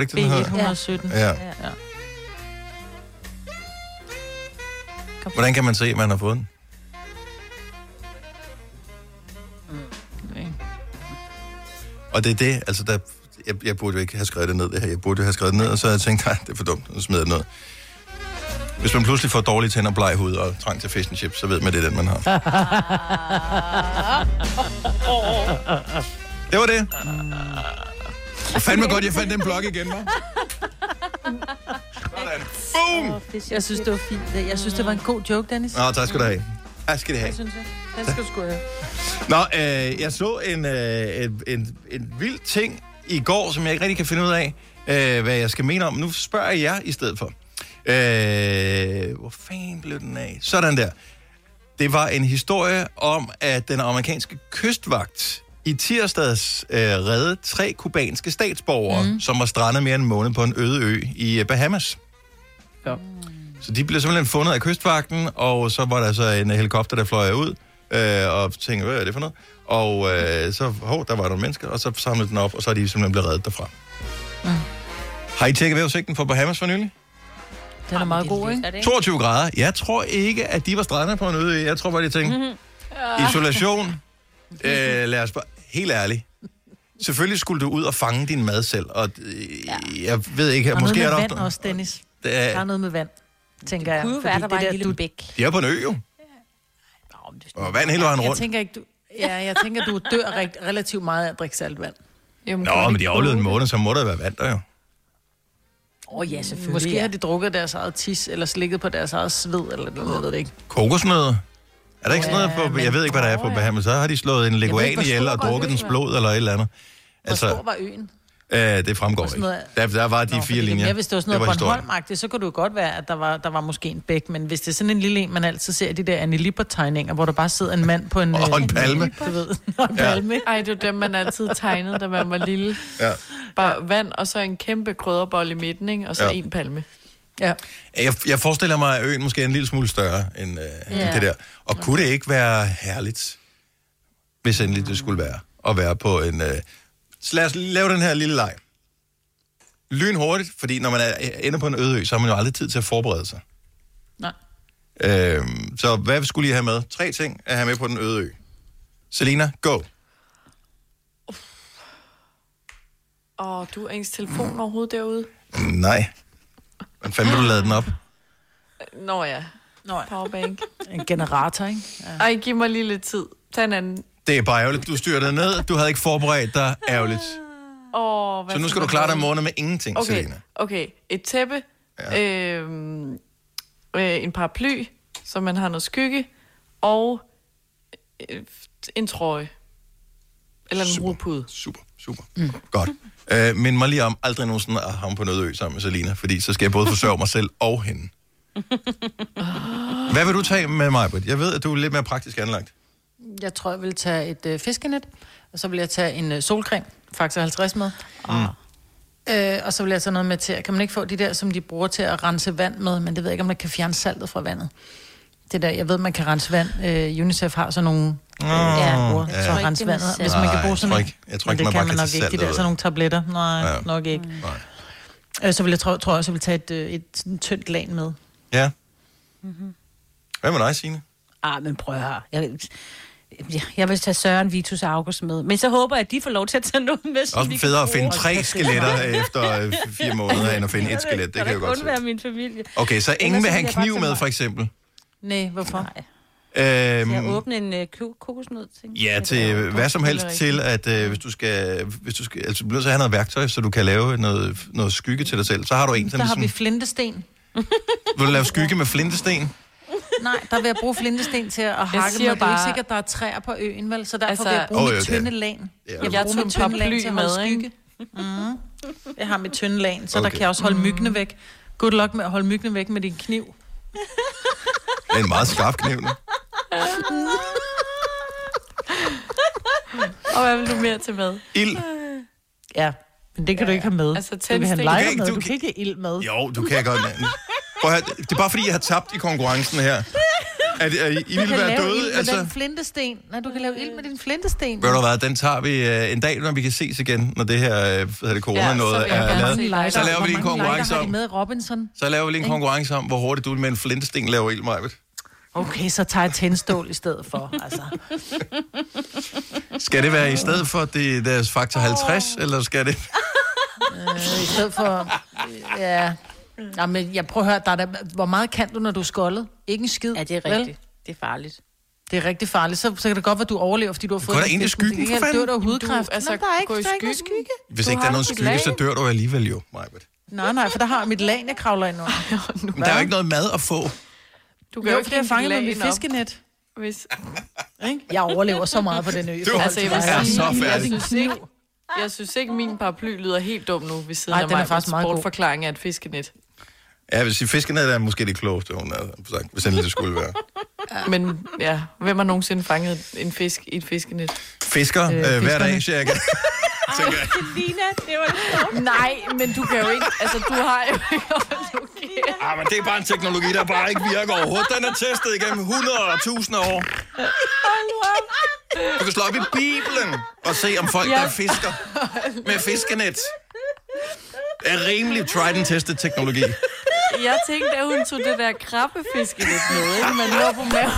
ikke den, den hedder? B117. Ja. Ja. Hvordan kan man se, at man har fået den? Og det er det, altså der, jeg, jeg burde jo ikke have skrevet det ned, det her. Jeg burde jo have skrevet det ned, og så havde jeg tænkt, nej, det er for dumt, nu smider jeg det ned. Hvis man pludselig får dårlige tænder, bleg hud og trang til fish and chips, så ved man, det er den, man har. Det var det. Hvor fandme godt, jeg fandt den blog igen, hva'? Boom! Jeg synes, det var fint. Jeg synes, det var en god joke, Dennis. Nå, tak skal du have. Tak skal det have. Det synes jeg. Den skal du sgu have. Nå, øh, jeg så en, øh, en, en, en vild ting i går, som jeg ikke rigtig kan finde ud af, øh, hvad jeg skal mene om. Nu spørger jeg jer i stedet for. Øh, hvor fanden blev den af? Sådan der. Det var en historie om, at den amerikanske kystvagt i tirsdags øh, reddet tre kubanske statsborgere, mm. som var strandet mere end en måned på en øde ø i øh, Bahamas. Ja. Så de blev simpelthen fundet af kystvagten, og så var der så en helikopter, der fløj ud, øh, og tænkte, hvad er det for noget? Og øh, så, hov, der var nogle mennesker, og så samlede den op, og så er de simpelthen blevet reddet derfra. Mm. Har I tjekket vejrudsigten for Bahamas for nylig? Den er meget god, ikke? 22 grader. Jeg tror ikke, at de var strandet på en øde. Jeg tror bare, de tænkte, Mm-hmm. isolation. Øh, lad os bare, helt ærligt. Selvfølgelig skulle du ud og fange din mad selv, og øh, jeg ved ikke, Og måske er der... vand også, Dennis. Det er- Der er noget med vand, tænker jeg. kunne jo være, fordi der var det en lille du- bæk. De er på en ø, jo. Og vand hele vejen Jeg rundt. tænker ikke, du... Ja, jeg tænker, du dør rigt, relativt meget af at drikke saltvand. Jamen, Nå, men de har overlevet en måned, så må der være vand der jo. Åh oh, ja, selvfølgelig. Måske har de drukket deres eget tis, eller slikket på deres eget sved, eller noget, jeg ved det ikke. Kokosnødder. Er der ikke sådan Ja, noget på... men Jeg ved ikke, hvad der er på Bahamas. Så har de slået en leguan ihjel og drukket dens blod eller et eller andet. Hvor stor var øen? Øh, det fremgår ikke. noget- Der, der var de Nå, fire linjer. Ja, hvis det var sådan noget. Bornholm så kunne det jo godt være, at der var, der var måske en bæk. Men hvis det er sådan en lille en, man altid ser de der Annie Lippert-tegninger, hvor der bare sidder en mand på en... Og en øh, palme. Du ved, og en palme. Ej, det var dem, man altid tegnede, da man var lille. Ja. Bare vand, og så en kæmpe krydderbold i midten, ikke? og så Ja. ja. en palme. Ja. Jeg, jeg forestiller mig, at øen måske er en lille smule større end, øh, ja. Ja. end det der. Og kunne det ikke være herligt, hvis endelig det skulle være, at være på en... Øh... Så lad os lave den her lille leg. Lyn hurtigt, fordi når man er ender på en øde ø, så har man jo aldrig tid til at forberede sig. Nej. Øhm, så hvad skulle I have med? Tre ting at have med på den øde ø. Selina, go. Åh, du er ens telefon overhovedet derude? Nej. Hvordan fanden vil du lade den op? Nå ja. Nå ja. Powerbank. En generator, ikke? Ja. Ej, giv mig lige lidt tid. Tag en anden. Det er bare ærgerligt. Du styrte ned. Du havde ikke forberedt dig. Ærgerligt. Hvad Så nu skal du klare dig måned med ingenting, Okay, Selina. okay. Et tæppe, ja. øhm, øh, en paraply, så man har noget skygge, og øh, en trøje. Eller en hovedpude. Super, super. Mm. Godt. Øh, men mig lige om aldrig nogensinde at havne på noget ø sammen med Selina, fordi så skal jeg både forsørge mig selv og hende. Hvad vil du tage med mig, Britt? Jeg ved, at du er lidt mere praktisk anlagt. Jeg tror, jeg vil tage et øh, fiskenet, og så vil jeg tage en øh, solcreme, faktisk 50 med. Mm. Øh, og så vil jeg tage noget med til, kan man ikke få de der, som de bruger til at rense vand med, men det ved jeg ikke, om man kan fjerne saltet fra vandet. Det der, jeg ved, man kan rense vand. Øh, UNICEF har sådan nogle øh, ja, bruger, ja. til at rense vandet. Hvis man kan bruge jeg sådan tror en- ikke- jeg tror men ikke, det man kan bare man nok ikke. De der sådan nogle tabletter. Nej, Ja. nok ikke. Nej. Øh, så vil jeg, tror, tror jeg også, jeg vil tage et, øh, et sådan tyndt lag med. Ja. Hvad med dig, Signe? Ah, men prøv høre. Jeg, jeg, jeg vil tage Søren, Vitus og August med. Men så håber jeg, at de får lov til at tage noget med. som Også vi federe kan at finde tre skeletter efter øh, fire måneder, end at finde et skelet. Det kan jeg godt se. være min familie. Okay, så ingen vil have en jeg kniv med, for eksempel. Nej, hvorfor? Nej. Jeg Øhm, åbne en øh, ko- kokosnød ting. Ja, til hvad som helst til, at øh, hvis du skal, hvis du skal, altså bliver at have noget værktøj, så du kan lave noget, noget skygge til dig selv. Så har du en, som har vi ligesom, flintesten. vil du lave skygge med flintesten? Nej, der vil jeg bruge flintesten til at hakke med. siger Det er jo ikke sikkert, der er træer på øen, vel? Så derfor Altså- vil jeg bruge oh, mit tynde lagen. Ja. Jeg Jeg bruge tog mit en tynde paraply til at holde med, ikke? skygge. Mm. Jeg har mit tynde lagen, så okay. Der kan jeg også holde myggene væk. Good luck med at holde myggene væk med din kniv. Det er en meget skarp kniv nu. Og hvad vil du mere til med? Ild. Ja, men det kan ja. du ikke have med. Altså, du kan have tændstik. en Du kan med, du du kan- kan ikke have ild med. Jo, du kan godt. Prøv at høre, det er bare fordi, jeg har tabt i konkurrencen her. At, at I, ville være døde. med Altså, den flintesten. Nej, du kan lave ild med din flintesten. ved du hvad, den tager vi øh, en dag, når vi kan ses igen, når det her, øh, hvad det, corona Ja, noget er lavet. lighter. Så laver vi lige en konkurrence om, med Robinson? så laver vi lige en konkurrence om, hvor hurtigt du med en flintesten laver ild, Majbet. Okay, så tager jeg tændstål i stedet for. Altså. Skal det være i stedet for det, deres faktor 50, eller skal det... Øh, I stedet for... øh, Ja... Nå, men jeg prøver at høre, der er der, hvor meget kan du, når du er skoldet? Ikke en skid. Ja, det er vel? rigtigt. Det er farligt. Det er rigtig farligt. Så, så kan det godt være, at du overlever, fordi du har fået... Gå da den ind i skyggen, Det kan for ikke fanden. dø af hudkræft. Du, altså, Nå, der er ikke, gå i der er ikke skygge. Hvis Du ikke der er noget dit skygge, lag. så dør du alligevel jo, Majbet. Nej, nej, for der har jeg mit lag, jeg kravler ind under. Men der er jo ikke noget mad at få. Du Jo, jo er ikke fanget med mit fiskenet. Hvis... Jeg overlever så meget på den ø. Du Altså, jeg vil er sige, så jeg færdig. synes ikke, jeg synes ikke, min paraply lyder helt dum nu ved siden Nej, af den er mig. faktisk meget god. Sportforklaring af et fiskenet. Ja, vil sige, fiskenet er måske det klogeste, hun har sagt, hvis endelig det skulle være. Men ja, hvem har nogensinde fanget en fisk i et fiskenet? Fisker øh, øh, hver dag, cirka. tænker jeg. Lina, det var. Nej, men du kan jo ikke... Altså, du har jo ikke... Ah, men det er bare en teknologi, der bare ikke virker overhovedet. Den er testet igennem 100 og 1000 år. Du kan slå op i Bibelen og se, om folk, Ja. der fisker med fiskenet, er rimelig tried and tested teknologi. Jeg tænkte, at hun tog det der krabbefiske lidt med, ikke? Man lå på maven.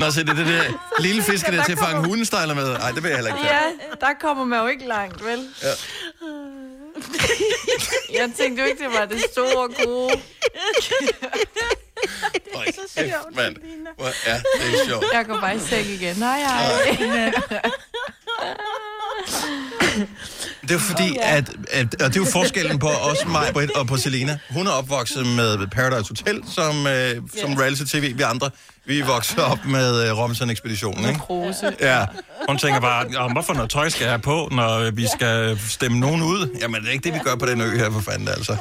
Nå, så det er det der lille fiskenet til at fange hundestejler med. Nej, det vil jeg heller ikke. Ja, der kommer man jo ikke langt, vel? Ja. Jeg tænkte jo ikke, det var det store gode. Øj, kæft, mand. Hvor er det sjovt. Jeg går bare i seng igen. Nej, hej. Det er fordi, at, at, og det er jo forskellen på os, mig, Britt og på Selena. Hun er opvokset med Paradise Hotel som, øh, som reality-tv. Vi andre, vi er vokset op med øh, Robinson-ekspeditionen, ikke? Kruse. Ja, hun tænker bare, "Nå, hvorfor noget tøj skal jeg have på, når vi skal stemme nogen ud? Jamen, det er ikke det, vi gør på den ø her, for fanden, altså.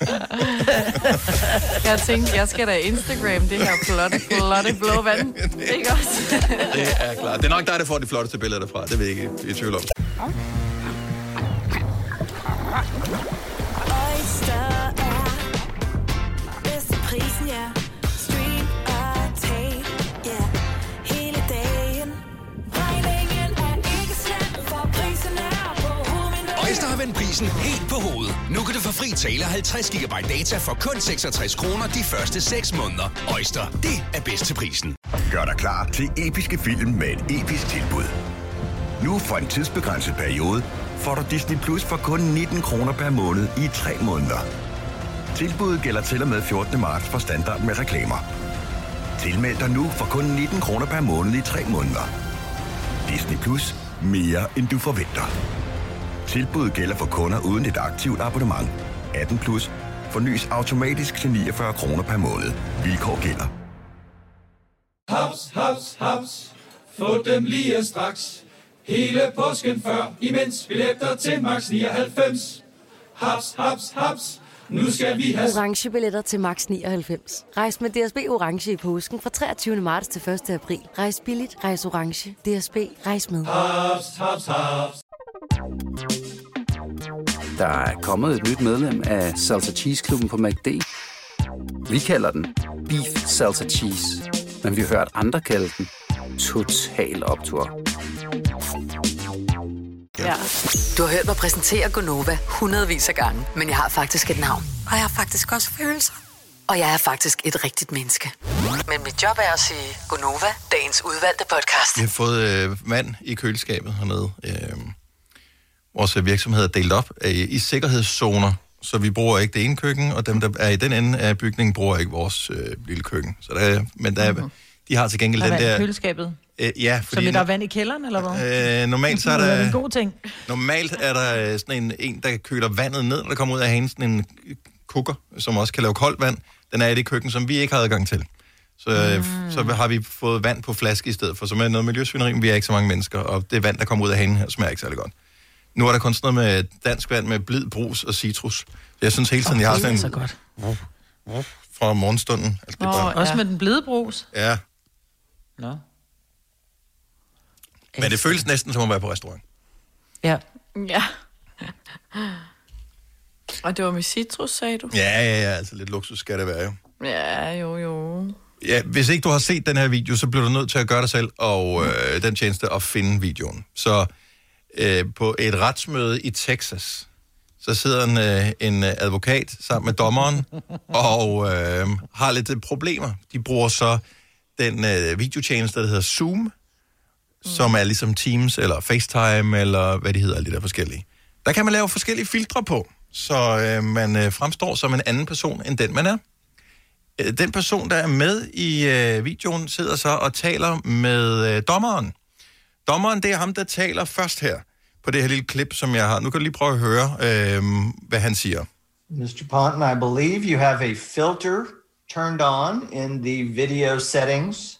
Jeg tænkte, jeg skal da Instagram det her flotte, flotte blå vand. Ikke også? Det er klart. Det er nok dig, der får de flotteste billeder derfra. Det vil jeg ikke i tvivl om. Oyster er bedst til prisen, ja. Hovedet. Har vendt prisen helt på hovedet. Nu kan du få fri tale 50 GB data for kun 66 kroner de første 6 måneder. Øjster, det er bedst til prisen. Gør dig klar til episke film med et episk tilbud. Nu for en tidsbegrænset periode får du Disney Plus for kun 19 kroner per måned i 3 måneder. Tilbuddet gælder til og med 14. marts for standard med reklamer. Tilmeld dig nu for kun 19 kroner per måned i 3 måneder. Disney Plus. Mere end du forventer. Tilbuddet gælder for kunder uden et aktivt abonnement. 18 plus. Fornyes automatisk til 49 kroner per måned. Vilkår gælder. Haps, haps, haps. Få dem lige straks. Hele påsken før, imens billetter til max 99. Haps, haps, haps. Nu skal vi have... Orange billetter til max 99. Rejs med DSB Orange i påsken fra 23. marts til 1. april. Rejs billigt, rejs orange. DSB, rejs med. Haps, haps, haps. Der er kommet et nyt medlem af Salsa Cheese Klubben på MACD. Vi kalder den Beef Salsa Cheese, men vi har hørt andre kalde den Total Optor. Ja. Du har hørt mig præsentere Gonova hundredvis af gange, men jeg har faktisk et navn. Og jeg har faktisk også følelser. Og jeg er faktisk et rigtigt menneske. Men mit job er at sige Gonova, dagens udvalgte podcast. Vi har fået øh, vand i køleskabet hernede. Øh, vores virksomhed er delt op øh, i sikkerhedszoner, så vi bruger ikke det ene køkken, og dem, der er i den ende af bygningen, bruger ikke vores øh, lille køkken. Så der, er- men der, er- de har til gengæld Der er den der... køleskabet. Øh, ja, Så fordi der er vand i kælderen, eller hvad? øh, normalt så er Det er der... en god ting. Normalt er der øh, sådan en, en, der køler vandet ned, når der kommer ud af hanen, sådan en kukker, som også kan lave koldt vand. Den er i det køkken, som vi ikke har adgang til. Så, mm. så har vi fået vand på flaske i stedet for, som er noget miljøsvineri, men vi er ikke så mange mennesker, og det vand, der kommer ud af hanen her, smager ikke særlig godt. Nu er der kun sådan noget med dansk vand med blid, brus og citrus. Jeg synes hele tiden, Åh, jeg har det er sådan en... så godt. Fra morgenstunden. Altså, det er Oh, bare, Også med den blide brus. ja, Nå. men det føles næsten som at være på restaurant. Ja. Ja. Og det var med citrus, sagde du? Ja, ja, ja, altså lidt luksus skal det være jo. Ja, jo, jo. Ja, hvis ikke du har set den her video, så bliver du nødt til at gøre det selv, og øh, den tjeneste at finde videoen. Så øh, på et retsmøde i Texas, så sidder en, øh, en advokat sammen med dommeren, og øh, har lidt øh, problemer. De bruger så den øh, videotjeneste, der hedder Zoom, mm. som er ligesom Teams, eller FaceTime, eller hvad de hedder, alle de der forskellige. Der kan man lave forskellige filtre på, så øh, man øh, fremstår som en anden person, end den man er. Den person, der er med i øh, videoen, sidder så og taler med øh, dommeren. Dommeren, det er ham, der taler først her, på det her lille klip, som jeg har. Nu kan du lige prøve at høre, øh, hvad han siger. Mr. Ponton, I believe you have a filter turned on in the video settings.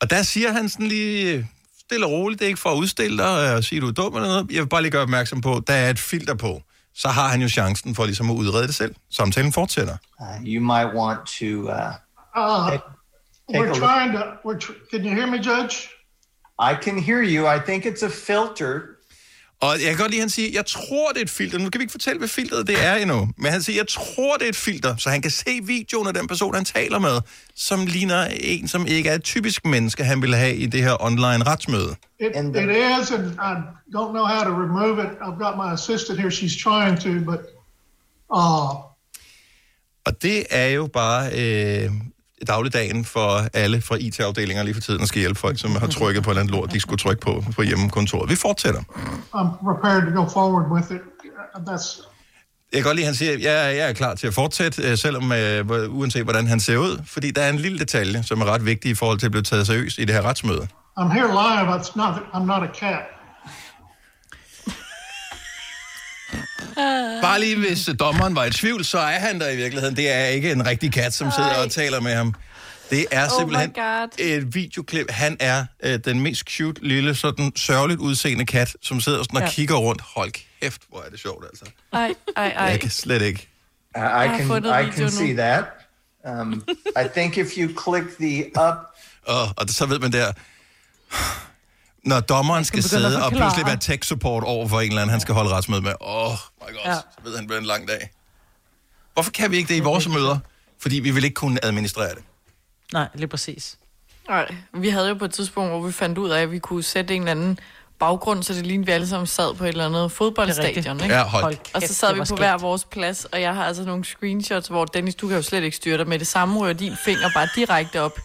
Og der siger han sådan lige øh, stille og roligt, det er ikke for at udstille dig og sige, du er dum eller noget. Jeg vil bare lige gøre opmærksom på, der er et filter på. Så har han jo chancen for ligesom at udrede det selv. Samtalen fortsætter. Uh, you might want to uh, Uh, take a we're trying to. We're. Tr- can you hear me, Judge? I can hear you. I think it's a filter. Og jeg kan godt lide, at han siger, jeg tror, det er et filter. Nu kan vi ikke fortælle, hvad filteret det er endnu. Men han siger, jeg tror, det er et filter, så han kan se videoen af den person, han taler med, som ligner en, som ikke er et typisk menneske, han vil have i det her online retsmøde. It, it is, and I don't know how to remove it. I've got my assistant here. She's trying to, but uh, Og det er jo bare øh, dagligdagen for alle fra IT-afdelinger lige for tiden, der skal hjælpe folk, som har trykket på et eller andet lort, de skulle trykke på på hjemmekontoret. Vi fortsætter. I'm prepared to go forward with it. That's Jeg kan godt lide, at han siger, at jeg, jeg er klar til at fortsætte, øh, selvom øh, uanset hvordan han ser ud. Fordi der er en lille detalje, som er ret vigtig i forhold til at blive taget seriøst i det her retsmøde. I'm here live. It's not. I'm not a cat. Bare lige hvis øh, dommeren var i tvivl, så er han der i virkeligheden. Det er ikke en rigtig kat, som sidder og taler med ham. Det er Oh simpelthen God. et videoklip. Han er øh, den mest cute, lille, sådan sørgeligt udseende kat, som sidder sådan og Ja. kigger rundt. Hold kæft, hvor er det sjovt, altså. Ej, ej, ej. Jeg kan slet ikke. I, I can I can nu. see that. Um, I think if you click the up, Og, og så ved man der, når dommeren skal skal at sidde og pludselig være tech-support over for en eller anden, han skal holde retsmøde med. Åh, oh my god, Ja. så ved han, det en lang dag. Hvorfor kan vi ikke det i vores møder? Fordi vi vil ikke kunne administrere det. Nej, lige præcis. Nej, vi havde jo på et tidspunkt, hvor vi fandt ud af, at vi kunne sætte en eller anden baggrund, så det lignede, vi alle sammen sad på et eller andet fodboldstadion. Ikke? Ja, hold. Hold Og så sad vi på skægt. hver vores plads, og jeg har altså nogle screenshots, hvor Dennis, du kan jo slet ikke styre dig med det samme, rører din finger bare direkte op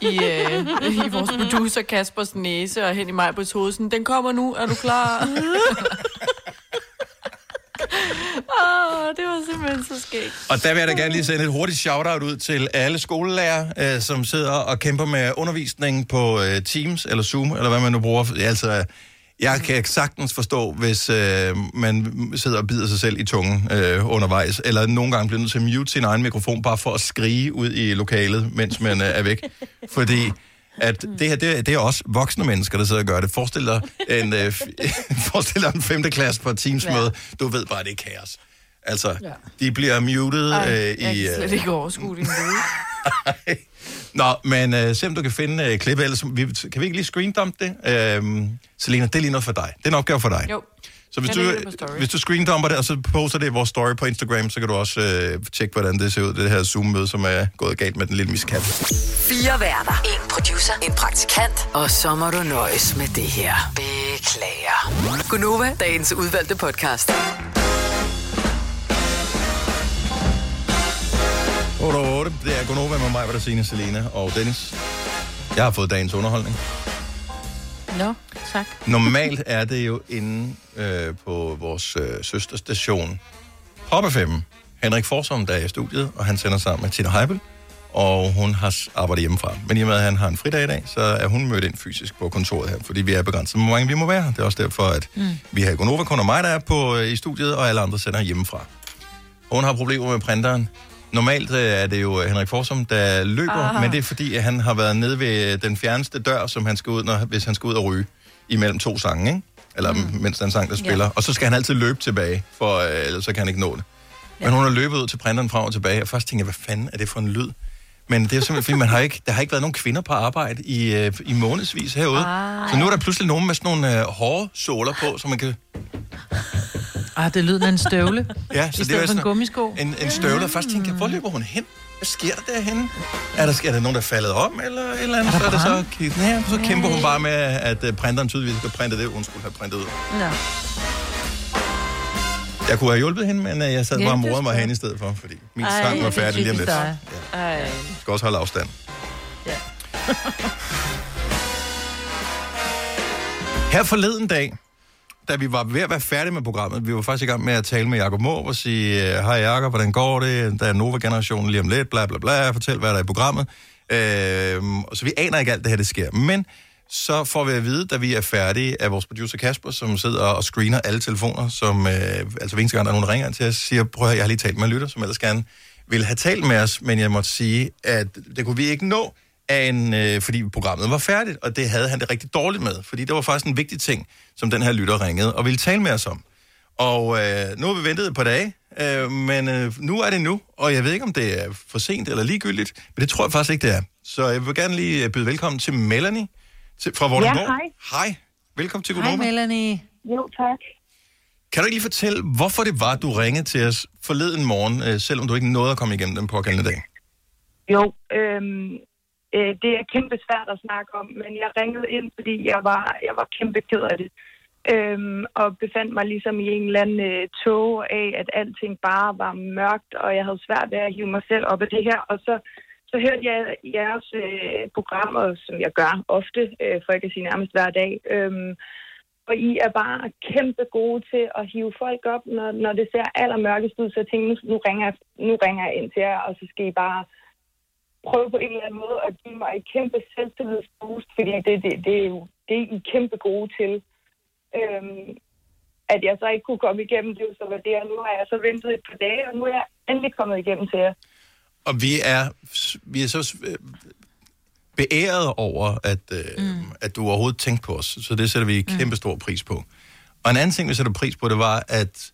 i, øh, i vores producer Kaspers næse og hen i mig på. Sådan, den kommer nu, er du klar? Åh, det var simpelthen så skægt. Og der vil jeg da gerne lige sende et hurtigt shout-out ud til alle skolelærer, øh, som sidder og kæmper med undervisning på øh, Teams eller Zoom, eller hvad man nu bruger. Altså, jeg kan sagtens forstå, hvis øh, man sidder og bider sig selv i tungen øh, undervejs, eller nogle gange bliver nødt til at mute sin egen mikrofon, bare for at skrige ud i lokalet, mens man øh, er væk. Fordi at det her, det, er- det er også voksne mennesker, der sidder og gør det. Forestil dig en, øh, forestil dig en femte klasse på et Teams-møde. Du ved bare, det er kaos. Altså, ja. de bliver muted Ej, øh, jeg i... kan slet Øh, ikke overskue din uge. Nå, men øh, se om du kan finde øh, klippet, ellers vi, kan vi ikke lige screendump det? Øh, Selena, det er lige noget for dig. Det er en opgave for dig. Jo. Så hvis Jeg du, hvis du screendumper det, og så poster det i vores story på Instagram, så kan du også øh, tjekke, hvordan det ser ud, det her Zoom-møde, som er gået galt med den lille miskat. Fire værter. En producer. En praktikant. Og så må du nøjes med det her. Beklager. Gunova, dagens udvalgte podcast. 8 og 8, det er Gonova med mig, Signe, Selena og Dennis. Jeg har fået dagens underholdning. Nå, tak. Normalt er det jo inde øh, på vores øh, søsterstation Pop FM. Henrik Forsum, der er i studiet, og han sender sammen med Tina Heibel, og hun har arbejdet hjemmefra. Men i og med, at han har en fridag i dag, så er hun mødt ind fysisk på kontoret her, fordi vi er begrænset, hvor mange vi må være. Det er også derfor, at mm. vi har Gonova kun og mig, der er på, øh, i studiet, og alle andre sender hjemmefra. Hun har problemer med printeren. Normalt øh, er det jo Henrik Forsum, der løber, Ah. men det er fordi, at han har været nede ved den fjerneste dør, som han skal ud, når, hvis han skal ud og ryge imellem to sange, ikke? Eller mm. mens den sang, der spiller. Ja. Og så skal han altid løbe tilbage, for øh, ellers så kan han ikke nå det. Men hun har løbet ud til printeren frem og tilbage, og først tænkte jeg, hvad fanden er det for en lyd? Men det er simpelthen, fordi man har ikke, der har ikke været nogen kvinder på arbejde i, øh, i månedsvis herude. Ah. Så nu er der pludselig nogen med sådan nogle øh, hårde såler på, så man kan... Ah, det lyder af en støvle. Ja, I så det var for en sådan gummisko. en, en støvle, og først tænkte jeg, hvor løber hun hen? Hvad sker der derhenne? Er der, er der nogen, der er faldet om, eller et eller andet? Er Så er det så, ja, så kæmper hun bare med, at øh, printeren tydeligvis skal printe det, hun skulle have printet ud. Ja. Jeg kunne have hjulpet hende, men øh, jeg sad bare og morede mig hen i stedet for, fordi min Ej, sang var er færdig lige om lidt. dig. Ja. Ej. Jeg skal også holde afstand. Ja. Her forleden dag, da vi var ved at være færdige med programmet, vi var faktisk i gang med at tale med Jacob Måb og sige, øh, hej Jacob, hvordan går det? Der er Nova-generationen lige om lidt, bla bla bla, fortæl, hvad der er i programmet. Øh, så vi aner ikke alt det her, det sker. Men så får vi at vide, da vi er færdige, af vores producer Kasper, som sidder og screener alle telefoner, som, øh, altså hver eneste gang, der er nogen, der ringer ind til os, siger, prøv at jeg har lige talt med en lytter, som ellers gerne ville have talt med os, men jeg måtte sige, at det kunne vi ikke nå, af en, øh, fordi programmet var færdigt, og det havde han det rigtig dårligt med, fordi det var faktisk en vigtig ting, som den her lytter ringede og ville tale med os om. Og øh, nu har vi ventet et par dage, øh, men øh, nu er det nu, og jeg ved ikke, om det er for sent eller ligegyldigt, men det tror jeg faktisk ikke, det er. Så jeg vil gerne lige øh, byde velkommen til Melanie til, fra Vordingborg. Ja, hej. Hej. Velkommen til Hej, Gunova. Melanie. Jo, tak. Kan du ikke lige fortælle, hvorfor det var, du ringede til os forleden morgen, øh, selvom du ikke nåede at komme igennem den pågældende dag? Jo, øhm, øh, det er kæmpe svært at snakke om, men jeg ringede ind, fordi jeg var, jeg var kæmpe ked af det. Øhm, og befandt mig ligesom i en eller anden øh, tog af, at alting bare var mørkt, og jeg havde svært ved at hive mig selv op af det her. Og så, så hørte jeg jeres øh, programmer, som jeg gør ofte, øh, for ikke at sige nærmest hver dag. Øhm, og I er bare kæmpe gode til at hive folk op, når, når det ser allermørkest ud. Så jeg tænkte, nu, nu, ringer, jeg, nu ringer jeg ind til jer, og så skal I bare prøve på en eller anden måde at give mig et kæmpe selvtillidsboost, fordi det, det, det er jo det, I er kæmpe gode til. Øhm, at jeg så ikke kunne komme igennem det, så var det, og nu har jeg så ventet et par dage, og nu er jeg endelig kommet igennem til jer. Og vi er, vi er så øh, beæret over, at, øh, mm. at du overhovedet tænkte på os. Så det sætter vi kæmpe stor pris på. Og en anden ting, vi sætter pris på, det var, at,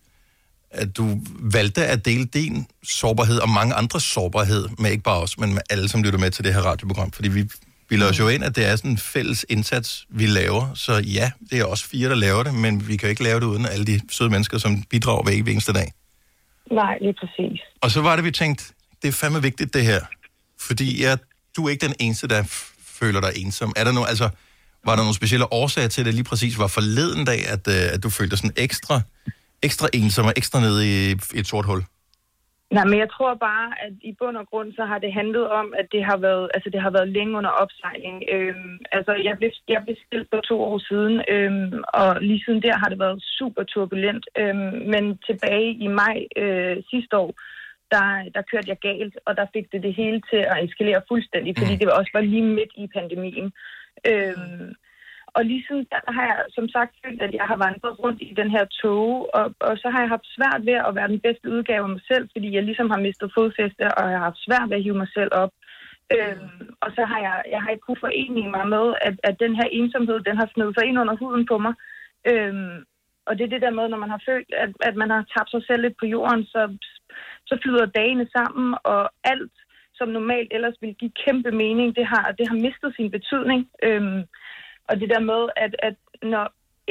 at du valgte at dele din sårbarhed og mange andres sårbarhed med ikke bare os, men med alle, som lytter med til det her radioprogram. Fordi vi bilder os jo ind, at det er sådan en fælles indsats, vi laver. Så ja, det er os fire, der laver det, men vi kan jo ikke lave det uden alle de søde mennesker, som bidrager hver eneste dag. Nej, lige præcis. Og så var det, vi tænkte, det er fandme vigtigt, det her. Fordi ja, du er ikke den eneste, der føler dig ensom. Er der no, altså, var der nogle specielle årsager til, at det lige præcis var forleden dag, at, øh, at du følte dig sådan ekstra, ekstra ensom og ekstra nede i, et sort hul? Nej, men jeg tror bare, at i bund og grund, så har det handlet om, at det har været, altså det har været længe under opsejling. Øhm, altså, jeg blev, jeg blev skilt for to år siden, øhm, og lige siden der har det været super turbulent. Øhm, men tilbage i maj øh, sidste år, der, der kørte jeg galt, og der fik det det hele til at eskalere fuldstændig, fordi det også var lige midt i pandemien. Øhm, og lige siden da har jeg som sagt følt, at jeg har vandret rundt i den her tog, og, og så har jeg haft svært ved at være den bedste udgave af mig selv, fordi jeg ligesom har mistet fodfæste, og jeg har haft svært ved at hive mig selv op. Øhm, og så har jeg, jeg har ikke kunnet forene mig med, at, at den her ensomhed, den har snedet sig ind under huden på mig. Øhm, og det er det der med, når man har følt, at, at man har tabt sig selv lidt på jorden, så, så flyder dagene sammen, og alt, som normalt ellers ville give kæmpe mening, det har, det har mistet sin betydning. Øhm, og det der med, at, at når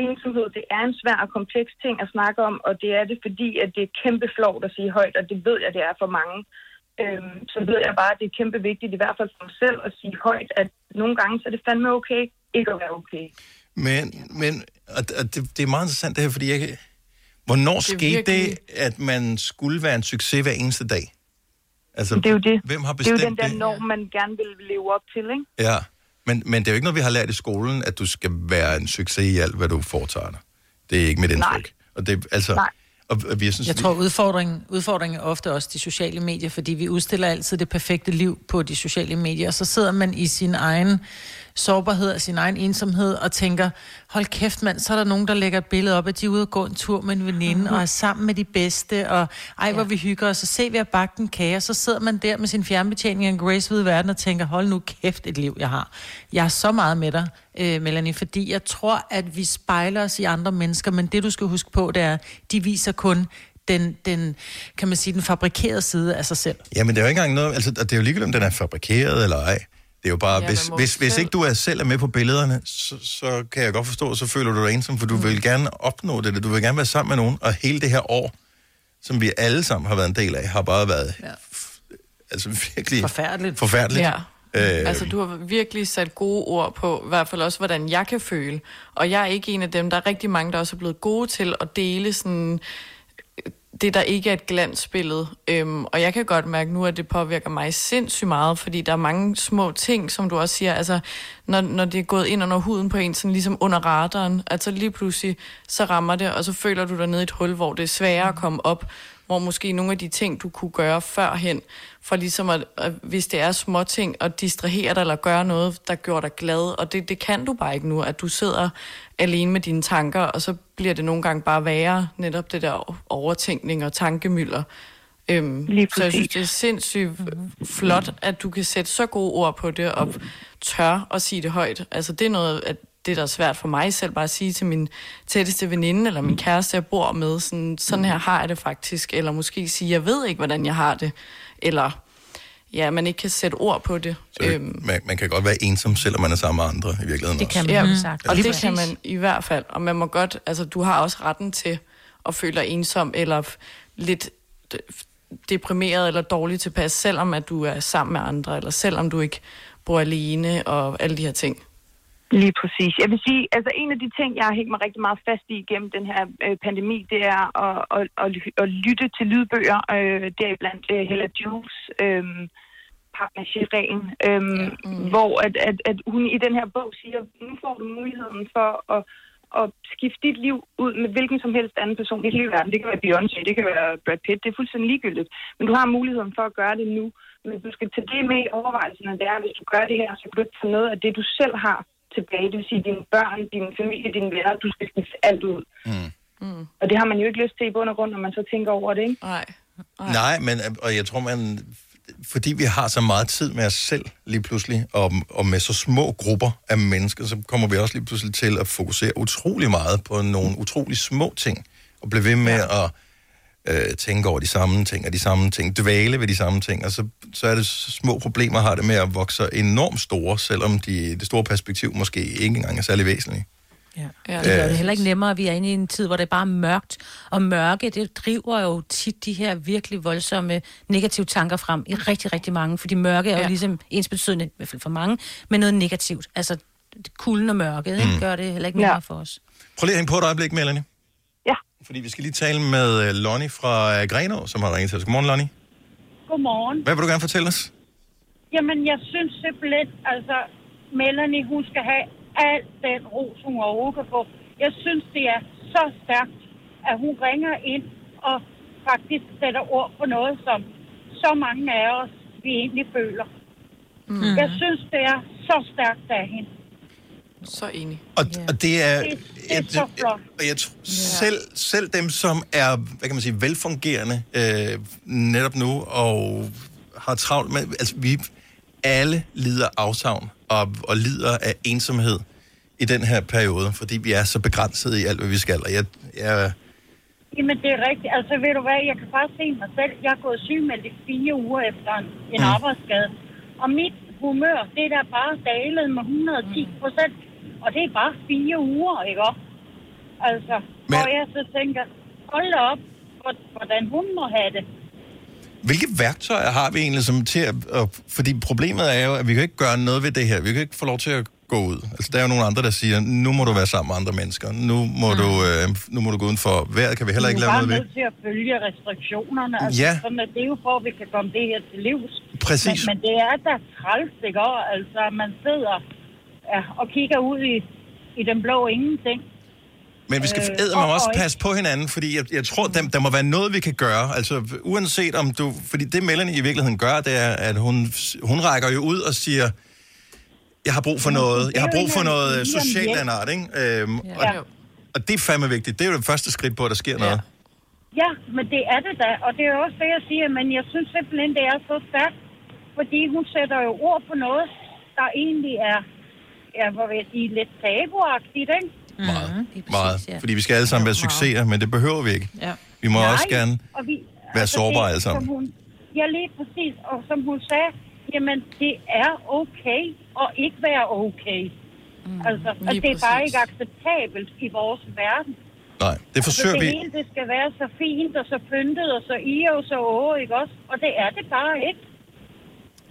ensomhed, det er en svær og kompleks ting at snakke om, og det er det, fordi at det er kæmpe flovt at sige højt, og det ved jeg, det er for mange. Øhm, så ved jeg bare, at det er kæmpe vigtigt, i hvert fald for mig selv, at sige højt, at nogle gange så er det fandme okay, ikke at være okay. Men, men og, og det, det er meget interessant det her, fordi jeg, hvornår Det skete virkelig- det, at man skulle være en succes hver eneste dag? Altså, Det er jo det. Hvem har det er jo bestemt den der norm, man gerne vil leve op til, ikke? Ja, men, men det er jo ikke noget, vi har lært i skolen, at du skal være en succes i alt, hvad du foretager dig. Det er ikke mit indtryk. Og det, altså, Nej. Og, og vi, jeg synes, Jeg vi- tror, udfordringen, udfordringen er ofte også de sociale medier, fordi vi udstiller altid det perfekte liv på de sociale medier, og så sidder man i sin egen sårbarhed og sin egen ensomhed og tænker, hold kæft mand, så er der nogen, der lægger et billede op, at de er ude og gå en tur med en veninde Mhm. og er sammen med de bedste, og ej, hvor vi hygger os, så se, vi har bagt en kage, og så sidder man der med sin fjernbetjening af en Grace Hvide Verden og tænker, hold nu kæft et liv, jeg har. Jeg er så meget med dig, øh, Melanie, fordi jeg tror, at vi spejler os i andre mennesker, men det du skal huske på, det er, de viser kun den, den, kan man sige, den fabrikerede side af sig selv. Jamen, det er jo ikke engang noget... Altså, det er jo ligegyldigt, om den er fabrikeret eller ej. Det er jo bare, Ja, hvis, hvis, hvis selv- ikke du er selv er med på billederne, så, så kan jeg godt forstå, så føler du dig ensom, for du mm. vil gerne opnå det. Du vil gerne være sammen med nogen, og hele det her år, som vi alle sammen har været en del af, har bare været ja. altså virkelig forfærdeligt. forfærdeligt. Ja. Øh, Altså, du har virkelig sat gode ord på, i hvert fald også, hvordan jeg kan føle. Og jeg er ikke en af dem, der er rigtig mange, der også er blevet gode til at dele sådan det, der ikke er et glansbillede. Øhm, og jeg kan godt mærke nu, at det påvirker mig sindssygt meget, fordi der er mange små ting, som du også siger, altså, når, når det er gået ind under huden på en, sådan ligesom under radaren, altså lige pludselig, så rammer det, og så føler du dig nede i et hul, hvor det er sværere at komme op, hvor måske nogle af de ting, du kunne gøre førhen, for ligesom at, at hvis det er små ting, at distrahere dig eller gøre noget, der gør dig glad, og det, det kan du bare ikke nu, at du sidder alene med dine tanker, og så bliver det nogle gange bare værre, netop det der overtænkning og tankemylder. Øhm, så jeg synes, det er sindssygt flot, at du kan sætte så gode ord på det, og tør at sige det højt. Altså, det er noget af det er da svært for mig selv bare at sige til min tætteste veninde, eller min kæreste, jeg bor med, sådan, sådan her har jeg det faktisk, eller måske sige, jeg ved ikke, hvordan jeg har det, eller ja, man ikke kan sætte ord på det. Øhm, Man, man kan godt være ensom, selvom man er sammen med andre i virkeligheden Det også. kan man Ja, ja. sagt. og det kan man i hvert fald. Og man må godt, altså du har også retten til at føle dig ensom, eller lidt deprimeret eller dårlig tilpas, selvom at du er sammen med andre, eller selvom du ikke bor alene, og alle de her ting. Lige præcis. Jeg vil sige, altså en af de ting, jeg har hængt mig rigtig meget fast i gennem den her øh, pandemi, det er at, at, at, at lytte til lydbøger. Øh, deriblandt øh, Hella Jules øh, partnership-ren, øh, mm. hvor at, at, at hun i den her bog siger, nu får du muligheden for at, at skifte dit liv ud med hvilken som helst anden person i hele verden. Det kan være Beyoncé, det kan være Brad Pitt, det er fuldstændig ligegyldigt. Men du har muligheden for at gøre det nu. Men du skal tage det med i overvejelserne, det er, hvis du gør det her, så kan du tage noget af det, du selv har tilbage. Det vil sige dine børn, din familie, dine venner, du skal skifte alt ud. Mm. Mm. Og det har man jo ikke lyst til i bund og grund, når man så tænker over det, ikke? Nej. Nej, men og jeg tror, man, fordi vi har så meget tid med os selv lige pludselig, og, og med så små grupper af mennesker, så kommer vi også lige pludselig til at fokusere utrolig meget på nogle utrolig små ting, og blive ved med ja. at øh, tænke over de samme ting, og de samme ting, dvæle ved de samme ting, og så, så er det så små problemer, har det med at vokse enormt store, selvom de, det store perspektiv måske ikke engang er særlig væsentligt. Ja. Det gør det heller ikke nemmere, at vi er inde i en tid, hvor det er bare mørkt. Og mørke, det driver jo tit de her virkelig voldsomme negative tanker frem i rigtig, rigtig mange. Fordi mørke er jo Ja. ligesom ens betydende, i hvert fald for mange, men noget negativt. Altså kulden og mørket, ikke? Mm. gør det heller ikke nemmere Ja. for os. Prøv lige at hænge på et øjeblik, Melanie. Fordi vi skal lige tale med øh, Lonnie fra øh, Grenå, som har ringet til os. Godmorgen, Lonnie. Godmorgen. Hvad vil du gerne fortælle os? Jamen, jeg synes simpelthen, altså, Melanie, hun skal have al den ros, hun overhovedet kan få. Jeg synes, det er så stærkt, at hun ringer ind og faktisk sætter ord på noget, som så mange af os, vi egentlig føler. Mm. Jeg synes, det er så stærkt af hende. Så enig. Og, og det er... Det er så flot. Og jeg tror, selv, selv dem, som er, hvad kan man sige, velfungerende øh, netop nu, og har travlt med, altså vi alle lider afsavn og, og lider af ensomhed i den her periode, fordi vi er så begrænset i alt, hvad vi skal. Og jeg, jeg, Jamen, det er rigtigt. Altså, ved du hvad, jeg kan bare se mig selv. Jeg har gået sygemeldt i fire uger efter en, en Mm. arbejdsskade. Og mit humør, det er der bare dalet med 110 procent. Og det er bare fire uger, ikke også? Altså, Men... hvor jeg så tænker, hold da op, hvor- hvordan hun må have det. hvilke værktøjer har vi egentlig som til at, at... Fordi problemet er jo, at vi kan ikke gøre noget ved det her. Vi kan ikke få lov til at gå ud. Altså, der er jo nogle andre, der siger, nu må du være sammen med andre mennesker. Nu må, mm. du, øh, nu må du gå uden for vejret. Kan vi heller ikke vi lave er bare noget ved. nødt til at følge restriktionerne. Altså, Ja. sådan, at det er jo for, at vi kan komme det her til livs. Præcis. Men, men det er da træls, ikke? Altså, man sidder ja, og kigger ud i, i den blå ingenting. Men vi skal Øh, øh, og- mig også passe på hinanden, fordi jeg, jeg tror, der, der må være noget, vi kan gøre. Altså, uanset om du... Fordi det, Melanie i virkeligheden gør, det er, at hun, hun rækker jo ud og siger, jeg har brug for noget, jeg har brug for noget de socialt en art, ikke? Øhm, Ja. og, og det er fandme vigtigt. Det er jo det første skridt på, at der sker noget. Ja, men det er det da. Og det er jo også det, jeg siger. Men jeg synes simpelthen, det er så stærkt. Fordi hun sætter jo ord på noget, der egentlig er, ja, hvad vil jeg sige, lidt tabuagtigt, ikke? Meget. Meget. Fordi vi skal alle sammen være succeser, men det behøver vi ikke. Ja. Vi må Nej, også gerne og vi, være sårbare det, alle sammen. Hun, ja, lige præcis. Og som hun sagde, jamen, det er okay at ikke være okay. Mm, altså, at det er bare præcis. ikke acceptabelt i vores verden. Nej, det forsøger altså, vi. det hele, det skal være så fint og så pyntet og så i og så åh, ikke også? Og det er det bare ikke.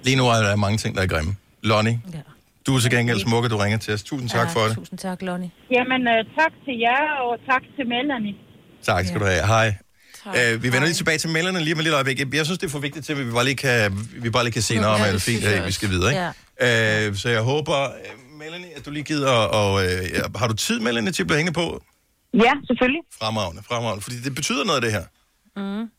Lige nu er der mange ting, der er grimme. Lonnie, Ja. Du er til gengæld smukke, du ringer til os. Tusind tak for det. Tusind tak, Lonnie. Jamen, uh, tak til jer, og tak til Melanie. Tak skal du have. Hej. Uh, vi vender lige tilbage til melderne lige om et lille øjeblik. Jeg- Jeg synes, det er for vigtigt til, at vi bare lige kan, vi bare lige kan sige, Ja, noget om, det fint, at vi skal videre. Ikke? Uh, så jeg håber, uh, Melanie, at du lige gider, og uh, har du tid, Melanie, til at blive hængende på? Ja, selvfølgelig. Fremragende, fremragende. Fordi det betyder noget, det her. Mm.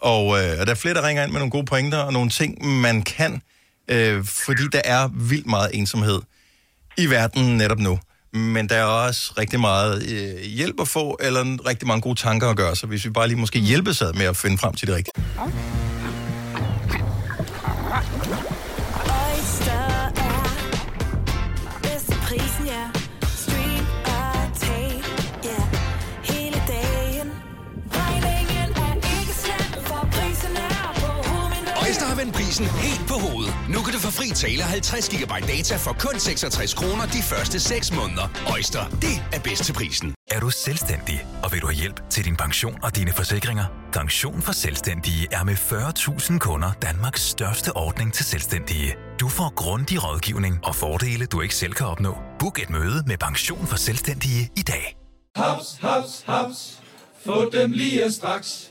Og, øh, og der er flere, der ringer ind med nogle gode pointer og nogle ting, man kan, øh, fordi der er vildt meget ensomhed i verden netop nu. Men der er også rigtig meget øh, hjælp at få, eller rigtig mange gode tanker at gøre. Så hvis vi bare lige måske hjælpes ad med at finde frem til det rigtige. Oyster prisen helt på hovedet. Nu kan du få fri tale 50 GB data for kun 66 kroner de første 6 måneder. Øjster, det er bedst til prisen. Er du selvstændig, og vil du have hjælp til din pension og dine forsikringer? Pension for Selvstændige er med 40.000 kunder Danmarks største ordning til selvstændige. Du får grundig rådgivning og fordele, du ikke selv kan opnå. Book et møde med Pension for Selvstændige i dag. Haps, haps, haps. Få dem lige straks.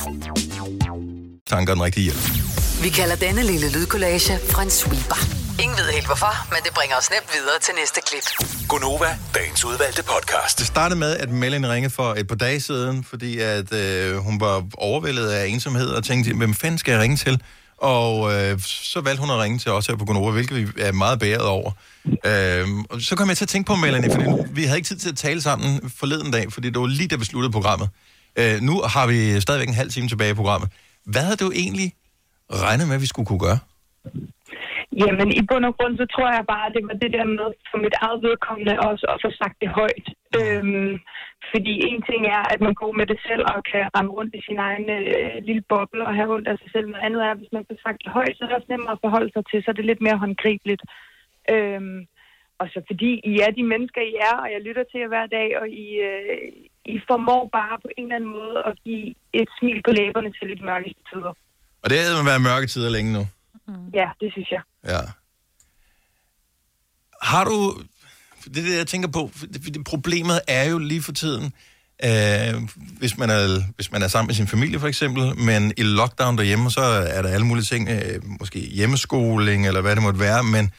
Tanker den rigtige hjælp. Vi kalder denne lille lydkollage en sweeper. Ingen ved helt hvorfor, men det bringer os nemt videre til næste klip. Gonova, dagens udvalgte podcast. Det startede med, at Melanie ringede for et par dage siden, fordi at øh, hun var overvældet af ensomhed og tænkte, hvem fanden skal jeg ringe til? Og øh, så valgte hun at ringe til os her på Gonova, hvilket vi er meget bæret over. Øh, og så kom jeg til at tænke på Melanie, fordi vi havde ikke tid til at tale sammen forleden dag, fordi det var lige da vi sluttede programmet. Øh, nu har vi stadigvæk en halv time tilbage i programmet. Hvad havde du egentlig regnet med, at vi skulle kunne gøre? Jamen, i bund og grund, så tror jeg bare, at det var det der med, for mit eget vedkommende også, at få sagt det højt. Øhm, fordi en ting er, at man går med det selv og kan ramme rundt i sin egen øh, lille boble og have ondt af sig selv. Noget andet er, at hvis man får sagt det højt, så er det også nemmere at forholde sig til, så er det lidt mere håndgribeligt. Øhm, og så fordi I er de mennesker, I er, og jeg lytter til jer hver dag, og I, øh, i formår bare på en eller anden måde at give et smil på læberne til lidt mørke tider. Og det havde været mørke tider længe nu. Ja, det synes jeg. Ja. Har du... Det er det, jeg tænker på. Det, problemet er jo lige for tiden, øh, hvis, man er, hvis man er sammen med sin familie for eksempel, men i lockdown derhjemme, så er der alle mulige ting, øh, måske hjemmeskoling eller hvad det måtte være, men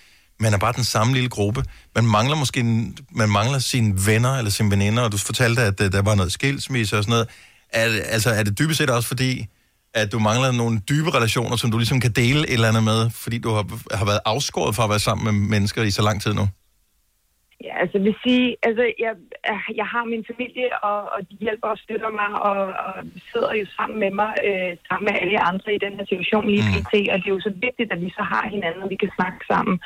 man er bare den samme lille gruppe. Man mangler måske en- man mangler sine venner eller sine veninder, og du fortalte, at øh, der var noget skilsmisse og sådan noget. Er, det- altså, er det dybest set også fordi, at du mangler nogle dybe relationer, som du ligesom kan dele et eller andet med, fordi du har, har været afskåret fra at være sammen med mennesker i så lang tid nu? Ja, altså vil sige, altså jeg, jeg har min familie, og, og de hjælper og støtter mig, og, og sidder jo sammen med mig, øh, sammen med alle andre i den her situation lige pt. Og det er jo så vigtigt, at vi så har hinanden, og vi kan snakke sammen.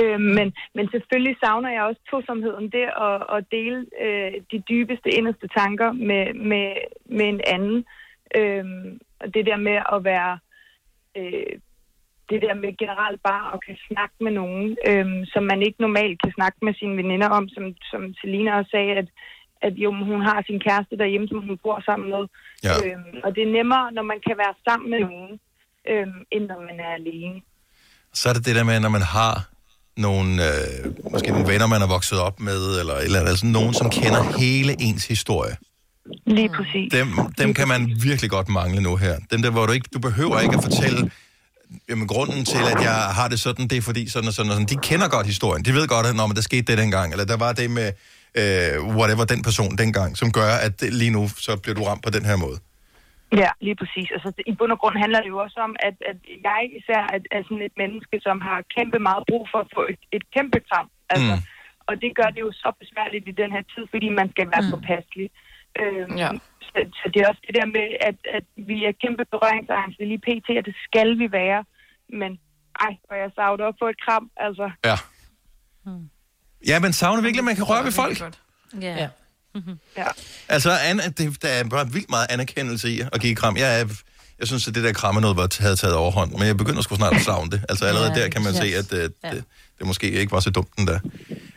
Øh, men, men selvfølgelig savner jeg også tosomheden, det at, at dele øh, de dybeste, inderste tanker med, med, med en anden. Øh, og det der med at være... Øh, det der med generelt bare at kan snakke med nogen, øhm, som man ikke normalt kan snakke med sine veninder om, som, som Selina også sagde, at, at jo, hun har sin kæreste derhjemme, som hun bor sammen med. Ja. Øhm, og det er nemmere, når man kan være sammen med nogen, øhm, end når man er alene. Så er det det der med, når man har nogle, øh, måske nogle venner, man er vokset op med, eller eller altså nogen, som kender hele ens historie. Lige præcis. Dem, dem kan man virkelig godt mangle nu her. Dem der, hvor du ikke, du behøver ikke at fortælle, jamen grunden til, at jeg har det sådan, det er fordi sådan og sådan og sådan. De kender godt historien. De ved godt, at når der skete det dengang, eller der var det med øh, whatever den person dengang, som gør, at lige nu, så bliver du ramt på den her måde. Ja, lige præcis. Altså, I bund og grund handler det jo også om, at, at jeg især er, er sådan et menneske, som har kæmpe meget brug for at få et, et kæmpe kram. Altså, mm. Og det gør det jo så besværligt i den her tid, fordi man skal være mm. påpasselig. Øhm, Ja. Så, så det er også det der med, at, at vi er kæmpe berøringsangste lige pt, og det skal vi være. Men ej, og jeg savner op på et kram, altså. Ja. Ja, men savner virkelig, at man kan røre ved folk. Ja. ja. ja. Altså, an, det, der er bare vildt meget anerkendelse i at give kram. Jeg, er, jeg synes, at det der kramme noget var, havde taget overhånd, men jeg begynder sgu snart at savne det. Altså allerede Ja, der kan man ja. se, at det, det, det måske ikke var så dumt den der.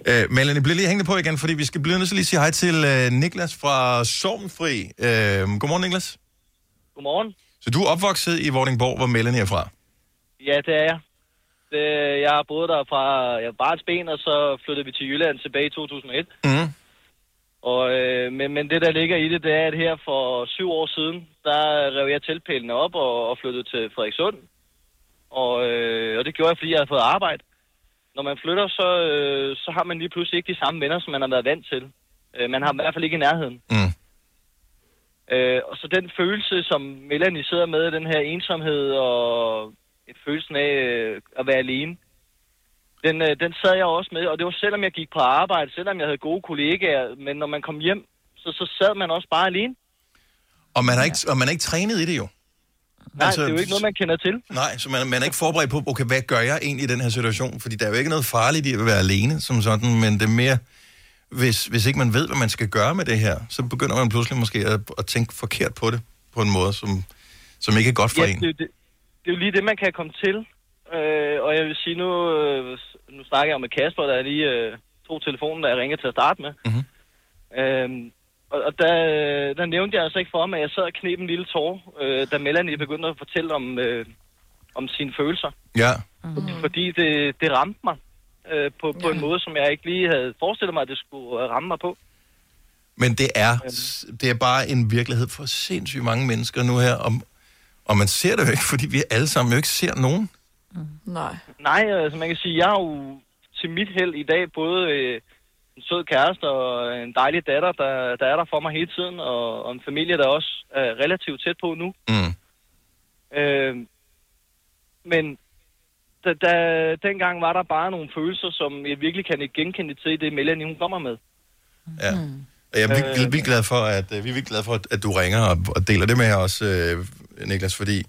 Uh, Melanie, bliver lige hængende på igen, fordi vi skal blive nødt til lige at sige hej til uh, Niklas fra Sorgenfri. Uh, godmorgen, Niklas. Godmorgen. Så du er opvokset i Vordingborg, hvor Melanie er fra. Ja, det er jeg. Det, jeg har boet der fra jeg var et ben, og så flyttede vi til Jylland tilbage i 2001. Mm. Og, øh, men, men det, der ligger i det, det er, at her for syv år siden, der rev jeg teltpælene op og, og flyttede til Frederikssund. Og, øh, og det gjorde jeg, fordi jeg havde fået arbejde. Når man flytter, så, øh, så har man lige pludselig ikke de samme venner, som man har været vant til. Øh, man har i hvert fald ikke i nærheden. Mm. Øh, og så den følelse, som Melanie sidder med, den her ensomhed og et følelsen af øh, at være alene. Den, øh, den sad jeg også med, og det var selvom jeg gik på arbejde, selvom jeg havde gode kollegaer, men når man kom hjem, så, så sad man også bare alene. Og man, er ikke, og man er ikke trænet i det jo. Nej, altså, det er jo ikke noget, man kender til. Nej, så man, man er ikke forberedt på, okay, hvad gør jeg egentlig i den her situation? Fordi der er jo ikke noget farligt i at være alene som sådan, men det er mere, hvis, hvis ikke man ved, hvad man skal gøre med det her, så begynder man pludselig måske at, at tænke forkert på det, på en måde, som, som ikke er godt for Ja, en. det, det, det er jo lige det, man kan komme til. Øh, og jeg vil sige, nu, øh, nu snakker jeg med Kasper, der er lige øh, to telefonen, der jeg ringer til at starte med. Mhm. Øhm, og, og der, der nævnte jeg altså ikke for ham, at jeg sad og knep en lille tår, øh, da Melanie begyndte at fortælle om, øh, om sine følelser. Ja. Mm. Fordi det, det ramte mig øh, på, på en måde, som jeg ikke lige havde forestillet mig, at det skulle øh, ramme mig på. Men det er, det er bare en virkelighed for sindssygt mange mennesker nu her, og, og man ser det jo ikke, fordi vi alle sammen jo ikke ser nogen. Nej. Nej, altså man kan sige, jeg har jo til mit held i dag både øh, en sød kæreste og en dejlig datter, der, der er der for mig hele tiden, og, og en familie, der også er relativt tæt på nu. Mm. Øh, men da, da, dengang var der bare nogle følelser, som jeg virkelig kan ikke genkende til i det, Melanie hun kommer med. Ja. Og jeg er virkelig, virkelig glad for, at, øh, vi er virkelig glade for, at, at du ringer og, og deler det med os, øh, Niklas, fordi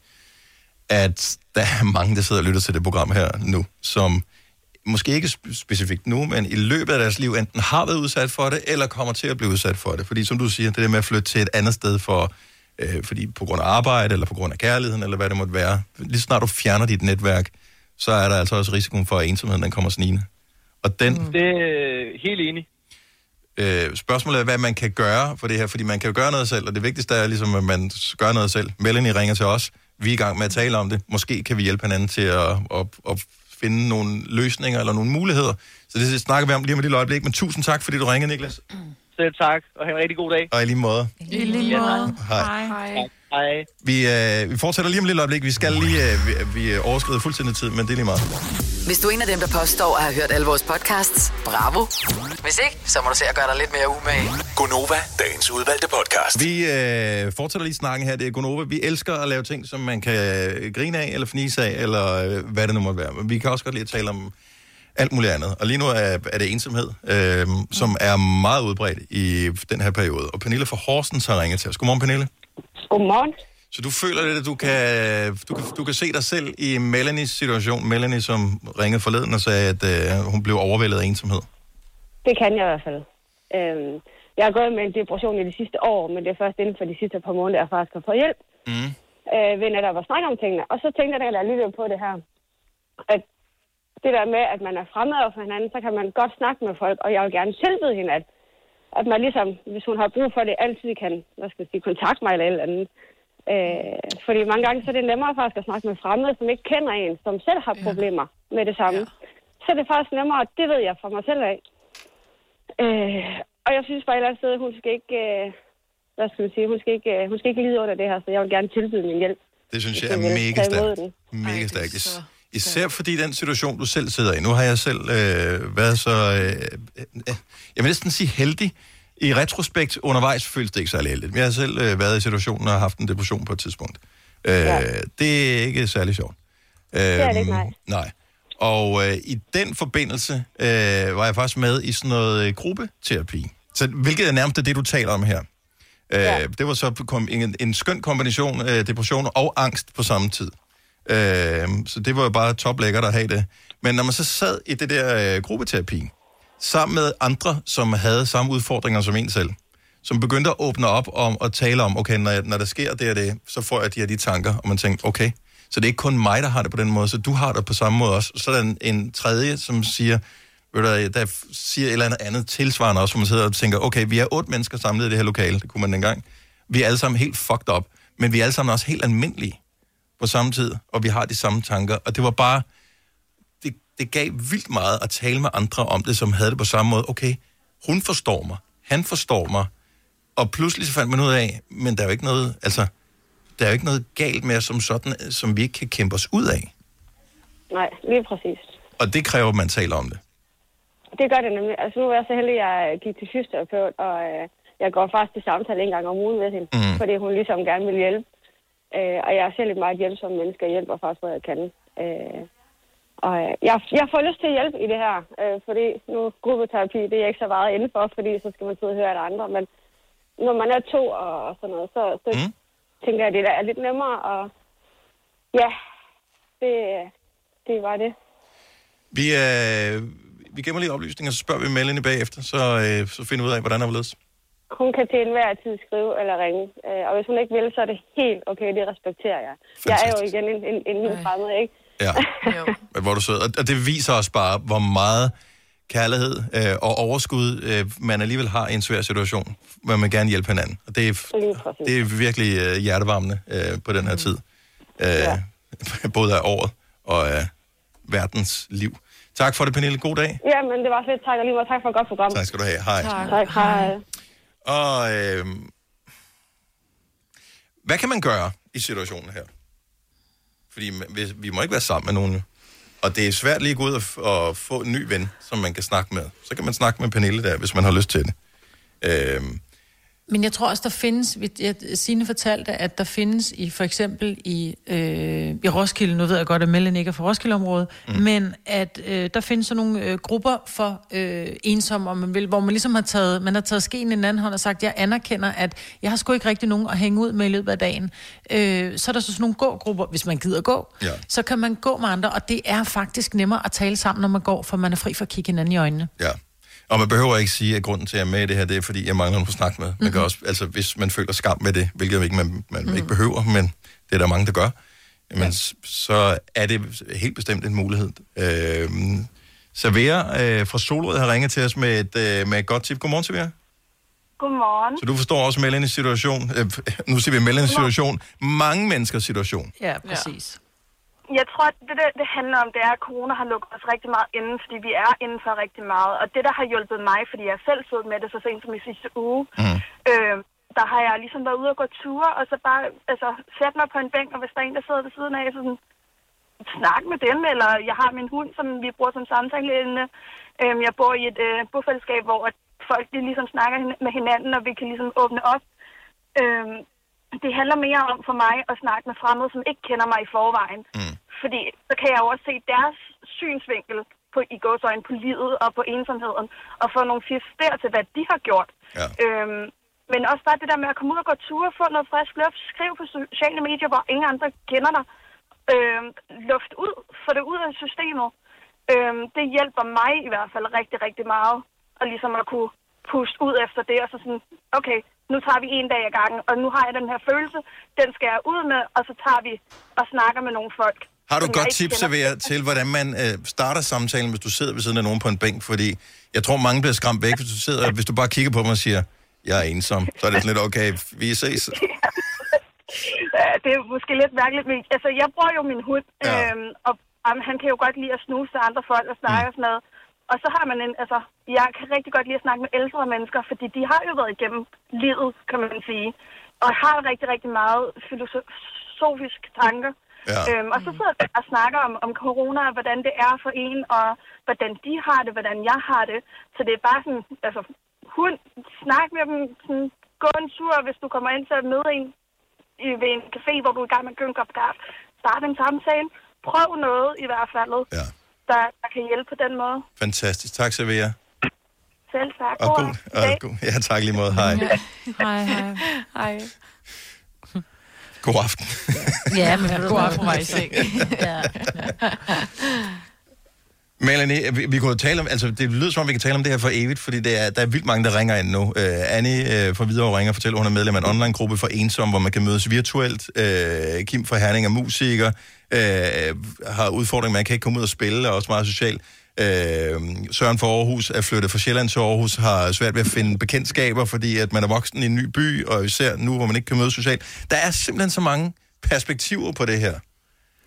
at der er mange, der sidder og lytter til det program her nu, som måske ikke sp- specifikt nu, men i løbet af deres liv enten har været udsat for det, eller kommer til at blive udsat for det. Fordi som du siger, det der med at flytte til et andet sted for, øh, fordi på grund af arbejde, eller på grund af kærligheden, eller hvad det måtte være. Lige snart du fjerner dit netværk, så er der altså også risikoen for, at ensomheden den kommer snigende. Og den, Det er øh, helt enig. Øh, spørgsmålet er, hvad man kan gøre for det her, fordi man kan jo gøre noget selv, og det vigtigste er ligesom, at man gør noget selv. Melanie ringer til os, vi er i gang med at tale om det. Måske kan vi hjælpe hinanden til at, at, at finde nogle løsninger eller nogle muligheder. Så det snakker vi om lige om et lille øjeblik, men tusind tak, fordi du ringede, Niklas. Selv tak, og have en rigtig god dag. Og i lige måde. I lige måde. Hej. Hej. Hej. Vi, øh, vi fortsætter lige om et lille øjeblik. Vi skal lige, øh, vi, vi overskrider fuldstændig tid, men det er lige meget. Hvis du er en af dem, der påstår at have hørt alle vores podcasts, bravo. Hvis ikke, så må du se at gøre dig lidt mere umage. Gonova, dagens udvalgte podcast. Vi øh, fortsætter lige snakken her. Det er Gunova. Vi elsker at lave ting, som man kan øh, grine af, eller fnise af, eller øh, hvad det nu måtte være. Men vi kan også godt lide at tale om alt muligt andet. Og lige nu er, er det ensomhed, øh, som er meget udbredt i den her periode. Og Pernille fra Horsens har ringet til os. Godmorgen, Pernille. Godmorgen. Så du føler lidt, at du kan, du kan, du kan se dig selv i Melanies situation. Melanie, som ringede forleden og sagde, at øh, hun blev overvældet af ensomhed. Det kan jeg i hvert fald. Øhm, jeg har gået med en depression i de sidste år, men det er først inden for de sidste par måneder, jeg faktisk har fået hjælp. Mm. Øh, ved netop at snakke om tingene. Og så tænkte jeg, da jeg lyttede på det her, at det der med, at man er fremmed over for hinanden, så kan man godt snakke med folk, og jeg vil gerne tilbyde hende, at, at man ligesom, hvis hun har brug for det, altid kan, hvad skal jeg sige, kontakte mig eller et eller andet. Øh, fordi mange gange så er det nemmere faktisk at snakke med fremmede, som ikke kender en, som selv har problemer med det samme. Så er det faktisk nemmere, det ved jeg fra mig selv af. Øh, og jeg synes bare et eller andet sted, hun skal ikke, øh, hvad skal man sige, hun skal ikke, øh, hun skal ikke lide under det her, så jeg vil gerne tilbyde min hjælp. Det synes jeg er mega stærkt. Mega stærkt. Is- Især fordi den situation, du selv sidder i. Nu har jeg selv øh, været så, øh, øh, jeg vil næsten sige heldig. I retrospekt undervejs føles det ikke særlig heldigt. Men jeg har selv øh, været i situationen og haft en depression på et tidspunkt. Øh, Ja. Det er ikke særlig sjovt. Øh, Det er det ikke, nej. Nej. Og øh, i den forbindelse øh, var jeg faktisk med i sådan noget øh, gruppeterapi. Så hvilket er nærmest det, du taler om her. Øh, ja. Det var så kom, en, en skøn kombination af depression og angst på samme tid. Øh, så det var jo bare toplækkert at have det. Men når man så sad i det der øh, gruppeterapi, sammen med andre, som havde samme udfordringer som en selv, som begyndte at åbne op om at tale om, okay, når, når der sker det og det, så får jeg de her de tanker, og man tænkte, okay, så det er ikke kun mig, der har det på den måde, så du har det på samme måde også. Så er der en, en tredje, som siger, ved du, der siger et eller andet andet tilsvarende også, hvor man sidder og tænker, okay, vi er otte mennesker samlet i det her lokale, det kunne man dengang. Vi er alle sammen helt fucked up, men vi er alle sammen også helt almindelige på samme tid, og vi har de samme tanker, og det var bare, det, det gav vildt meget at tale med andre om det, som havde det på samme måde. Okay, hun forstår mig, han forstår mig, og pludselig så fandt man ud af, men der er jo ikke noget, altså, der er jo ikke noget galt med os som sådan, som vi ikke kan kæmpe os ud af. Nej, lige præcis. Og det kræver, at man taler om det. Det gør det nemlig. Altså nu er jeg så heldig, at jeg gik til fysioterapeut, og øh, jeg går faktisk til samtale en gang om ugen med hende, Mm. fordi hun ligesom gerne vil hjælpe. Øh, og jeg er selv et meget hjælpsom menneske, og hjælper faktisk, hvor jeg kan. Øh, og øh, jeg, jeg får lyst til at hjælpe i det her, øh, fordi nu gruppeterapi, det er jeg ikke så meget inde for, fordi så skal man sidde og høre af andre, men når man er to og, sådan noget, så, så mm. tænker jeg, at det der er lidt nemmere, og ja, det, det var det. Vi, øh, vi gemmer lige oplysninger, så spørger vi Melanie bagefter, så, øh, så finder vi ud af, hvordan der er. Hun kan til enhver tid skrive eller ringe, øh, og hvis hun ikke vil, så er det helt okay, det respekterer jeg. Jeg er jo igen en, en, en helt fremmed, ikke? Ja, Men hvor du sød. Og, det viser os bare, hvor meget kærlighed øh, og overskud øh, man alligevel har i en svær situation, hvor man gerne hjælper hinanden. Og det er, det er virkelig øh, hjertevarmende øh, på den her tid. Øh, ja. Både af året og af verdens liv. Tak for det, Pernille. God dag. Ja, men det var fedt. Tak og lige måde. Tak for et godt program. Tak skal du have. Hej. Tak. tak hej. Og øh, hvad kan man gøre i situationen her? Fordi vi, vi må ikke være sammen med nogen. jo. Og det er svært lige at gå ud og, og få en ny ven, som man kan snakke med. Så kan man snakke med Pernille der, hvis man har lyst til det. Øh, men jeg tror også, der findes, Signe fortalte, at der findes i for eksempel i, øh, i Roskilde, nu ved jeg godt, at Mellem ikke er fra Roskilde-området, mm. men at øh, der findes sådan nogle øh, grupper for øh, ensomme, om man vil, hvor man ligesom har taget, man har taget skeen i den anden hånd og sagt, jeg anerkender, at jeg har sgu ikke rigtig nogen at hænge ud med i løbet af dagen. Øh, så er der så sådan nogle gågrupper, hvis man gider gå, ja. så kan man gå med andre, og det er faktisk nemmere at tale sammen, når man går, for man er fri for at kigge hinanden i øjnene. Ja. Og man behøver ikke sige, at grunden til, at jeg er med i det her, det er, fordi jeg mangler nogen at snakke med. Man kan også, altså, hvis man føler skam med det, hvilket ikke, man, man mm. ikke behøver, men det er der mange, der gør, men ja. så er det helt bestemt en mulighed. Øh, Savera øh, fra Solrød har ringet til os med et, øh, med et godt tip. Godmorgen, Savera. Godmorgen. Så du forstår også Melanies situation. Øh, nu siger vi Melanies situation. Mange menneskers situation. Ja, præcis. Jeg tror, at det, det, handler om, det er, at corona har lukket os rigtig meget inden, fordi vi er inden for rigtig meget. Og det, der har hjulpet mig, fordi jeg selv siddet med det så sent som i sidste uge, mm. øh, der har jeg ligesom været ude og gå ture, og så bare altså, sætte mig på en bænk, og hvis der er en, der sidder ved siden af, så sådan, snak med dem, eller jeg har min hund, som vi bruger som samtaleemne. Øhm, jeg bor i et øh, bofællesskab, hvor at folk de ligesom snakker med hinanden, og vi kan ligesom åbne op. Øhm, det handler mere om for mig at snakke med fremmede, som ikke kender mig i forvejen. Mm. Fordi så kan jeg jo også se deres synsvinkel på, i gåsøjne på livet og på ensomheden, og få nogle tips der til, hvad de har gjort. Ja. Øhm, men også bare det der med at komme ud og gå ture, få noget frisk luft, skriv på sociale medier, hvor ingen andre kender dig. Øhm, luft ud, få det ud af systemet. Øhm, det hjælper mig i hvert fald rigtig, rigtig meget. Og ligesom at kunne puste ud efter det, og så sådan, okay, nu tager vi en dag ad gangen, og nu har jeg den her følelse, den skal jeg ud med, og så tager vi og snakker med nogle folk. Har du godt tip, til, hvordan man øh, starter samtalen, hvis du sidder ved siden af nogen på en bænk? Fordi jeg tror, mange bliver skræmt væk, hvis du, sidder, hvis du bare kigger på dem og siger, jeg er ensom. Så er det sådan lidt, okay, vi ses. Det er måske lidt mærkeligt, men altså, jeg bruger jo min hund, ja. øhm, og um, han kan jo godt lide at snuse til andre folk og snakke mm. og sådan noget. Og så har man en, altså, jeg kan rigtig godt lide at snakke med ældre mennesker, fordi de har jo været igennem livet, kan man sige, og har rigtig, rigtig meget filosofiske tanker. Ja. Øhm, og så sidder jeg og snakker om, om corona, og hvordan det er for en, og hvordan de har det, hvordan jeg har det. Så det er bare sådan, altså, hund, snak med dem, sådan, gå en tur, hvis du kommer ind til at møde en i, ved en café, hvor du er i gang med at købe en kop kaffe. Start en samtale. Prøv noget i hvert fald, ja. Der, der kan hjælpe på den måde. Fantastisk. Tak, Servera. Selv tak. Og God og god. Ja, tak lige måde. Hej. Hej, hej. Hej. God aften. Ja, men God aften, var i seng. ja. Melanie, vi, vi kunne jo tale om, altså det lyder som om, vi kan tale om det her for evigt, fordi det er, der er vildt mange, der ringer ind nu. Uh, Annie uh, fra Hvidovre ringer og fortæller, hun er medlem af en online-gruppe for ensom, hvor man kan mødes virtuelt. Uh, Kim fra Herning er musiker, uh, har udfordringer med, at kan ikke komme ud og spille, er også meget social. Uh, Søren fra Aarhus er flyttet fra Sjælland til Aarhus, har svært ved at finde bekendtskaber, fordi at man er voksen i en ny by, og især nu, hvor man ikke kan mødes socialt. Der er simpelthen så mange perspektiver på det her.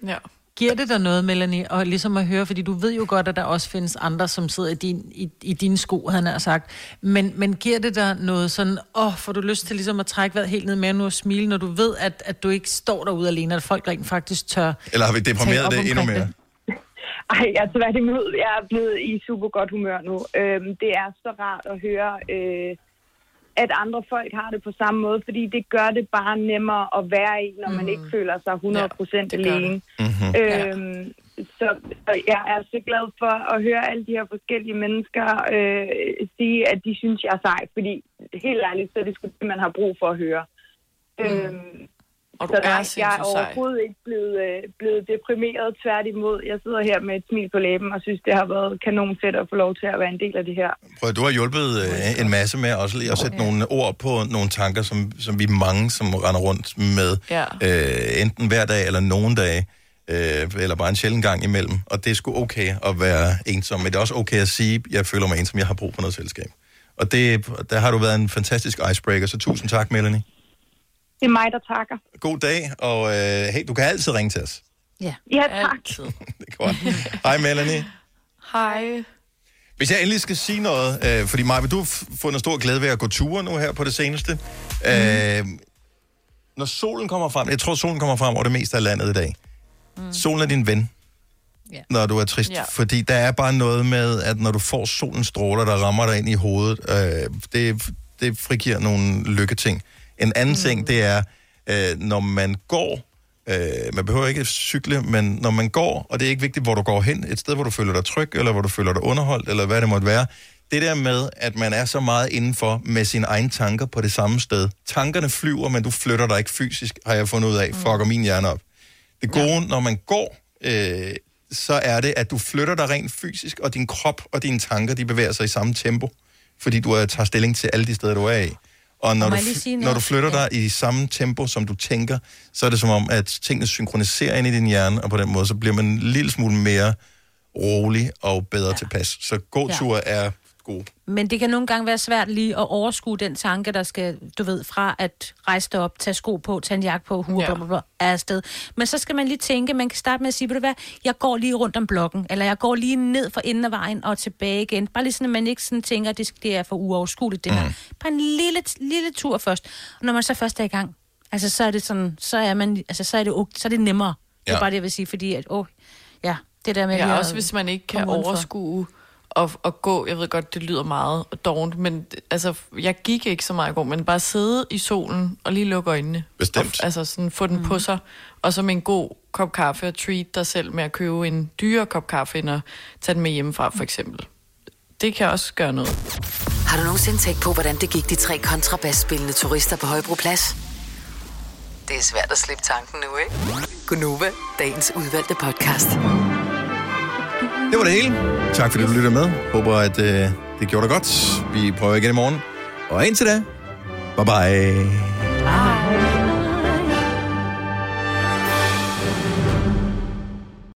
Ja. Giver det dig noget, Melanie, og ligesom at høre, fordi du ved jo godt, at der også findes andre, som sidder i, din, i, i dine sko, han har sagt. Men, men giver det dig noget sådan, åh, oh, får du lyst til ligesom at trække vejret helt ned med nu og smile, når du ved, at, at du ikke står derude alene, at folk rent faktisk tør Eller har vi deprimeret det endnu mere? det? Ej, jeg er tværtimod. Jeg er blevet i super godt humør nu. Øhm, det er så rart at høre, øh, at andre folk har det på samme måde, fordi det gør det bare nemmere at være i, når man ikke føler sig 100% det gør alene. Mm-hmm. Øhm, så, så jeg er så glad for at høre alle de her forskellige mennesker øh, sige, at de synes, jeg er sej. Fordi helt ærligt, så er det sgu det, man har brug for at høre. Mm. Øhm, Og du så er nej, jeg er sindssygt sej. overhovedet ikke blevet, øh, blevet deprimeret. Tværtimod, jeg sidder her med et smil på læben og synes, det har været kanon fedt at få lov til at være en del af det her. Prøv, du har hjulpet øh, en masse med også lige at sætte nogle ord på nogle tanker, som, som vi er mange, som render rundt med, Ja. øh, enten hver dag eller nogen dage, øh, eller bare en sjælden gang imellem. Og det er sgu okay at være ensom, men det er også okay at sige, jeg føler mig ensom, jeg har brug for noget selskab. Og det, der har du været en fantastisk icebreaker, så tusind tak, Melanie. Det er mig, der takker. God dag, og øh, hey, du kan altid ringe til os. Ja, ja tak. Godt. Hej, Melanie. Hej. Hvis jeg endelig skal sige noget, øh, fordi Maja, du har fundet stor glæde ved at gå ture nu her på det seneste. Mm. Øh, når solen kommer frem, jeg tror, solen kommer frem over det meste af landet i dag. Mm. Solen er din ven, Ja. når du er trist. Ja. Fordi der er bare noget med, at når du får solens stråler, der rammer dig ind i hovedet, øh, det, det frigiver nogle lykketing. En anden mm. ting, det er, øh, når man går, øh, man behøver ikke cykle, men når man går, og det er ikke vigtigt, hvor du går hen, et sted, hvor du føler dig tryg, eller hvor du føler dig underholdt, eller hvad det måtte være, det der med, at man er så meget indenfor med sine egne tanker på det samme sted. Tankerne flyver, men du flytter dig ikke fysisk, har jeg fundet ud af. Fucker min hjerne op. Det gode, ja. når man går, øh, så er det, at du flytter dig rent fysisk, og din krop og dine tanker, de bevæger sig i samme tempo, fordi du øh, tager stilling til alle de steder, du er i. Og når Og du, sige når du flytter dig i samme tempo, som du tænker, så er det som om, at tingene synkroniserer ind i din hjerne, og på den måde, så bliver man en lille smule mere rolig og bedre ja. tilpas. Så gåtur ja. er god. Men det kan nogle gange være svært lige at overskue den tanke, der skal, du ved, fra at rejse dig op, tage sko på, tage en jakke på, hue, ja. ja. er afsted. Men så skal man lige tænke, man kan starte med at sige, ved du hvad, jeg går lige rundt om blokken, eller jeg går lige ned for enden af vejen og tilbage igen. Bare lige sådan, at man ikke sådan tænker, at det, det er for uoverskueligt, det her. Mm. Bare en lille, lille tur først. Og når man så først er i gang, altså så er det sådan, så er man, altså så er det, så er det nemmere. Det er Ja. bare det, jeg vil sige, fordi at, åh, ja, det der med Ja, også hvis man ikke kan komme udenfor. At, at gå. Jeg ved godt, det lyder meget dovent, men altså, jeg gik ikke så meget i går, men bare sidde i solen og lige lukke øjnene. Bestemt. Og, altså sådan få den mm. på sig, og så med en god kop kaffe og treat dig selv med at købe en dyrere kop kaffe, end at tage den med hjemmefra, for eksempel. Det kan også gøre noget. Har du nogensinde tænkt på, hvordan det gik de tre kontrabasspillende turister på Højbroplads? Det er svært at slippe tanken nu, ikke? Gunova, dagens udvalgte podcast. Det var det hele. Tak fordi du lytter med. Håber, at øh, det gjorde dig godt. Vi prøver igen i morgen. Og indtil da, bye bye. Bye.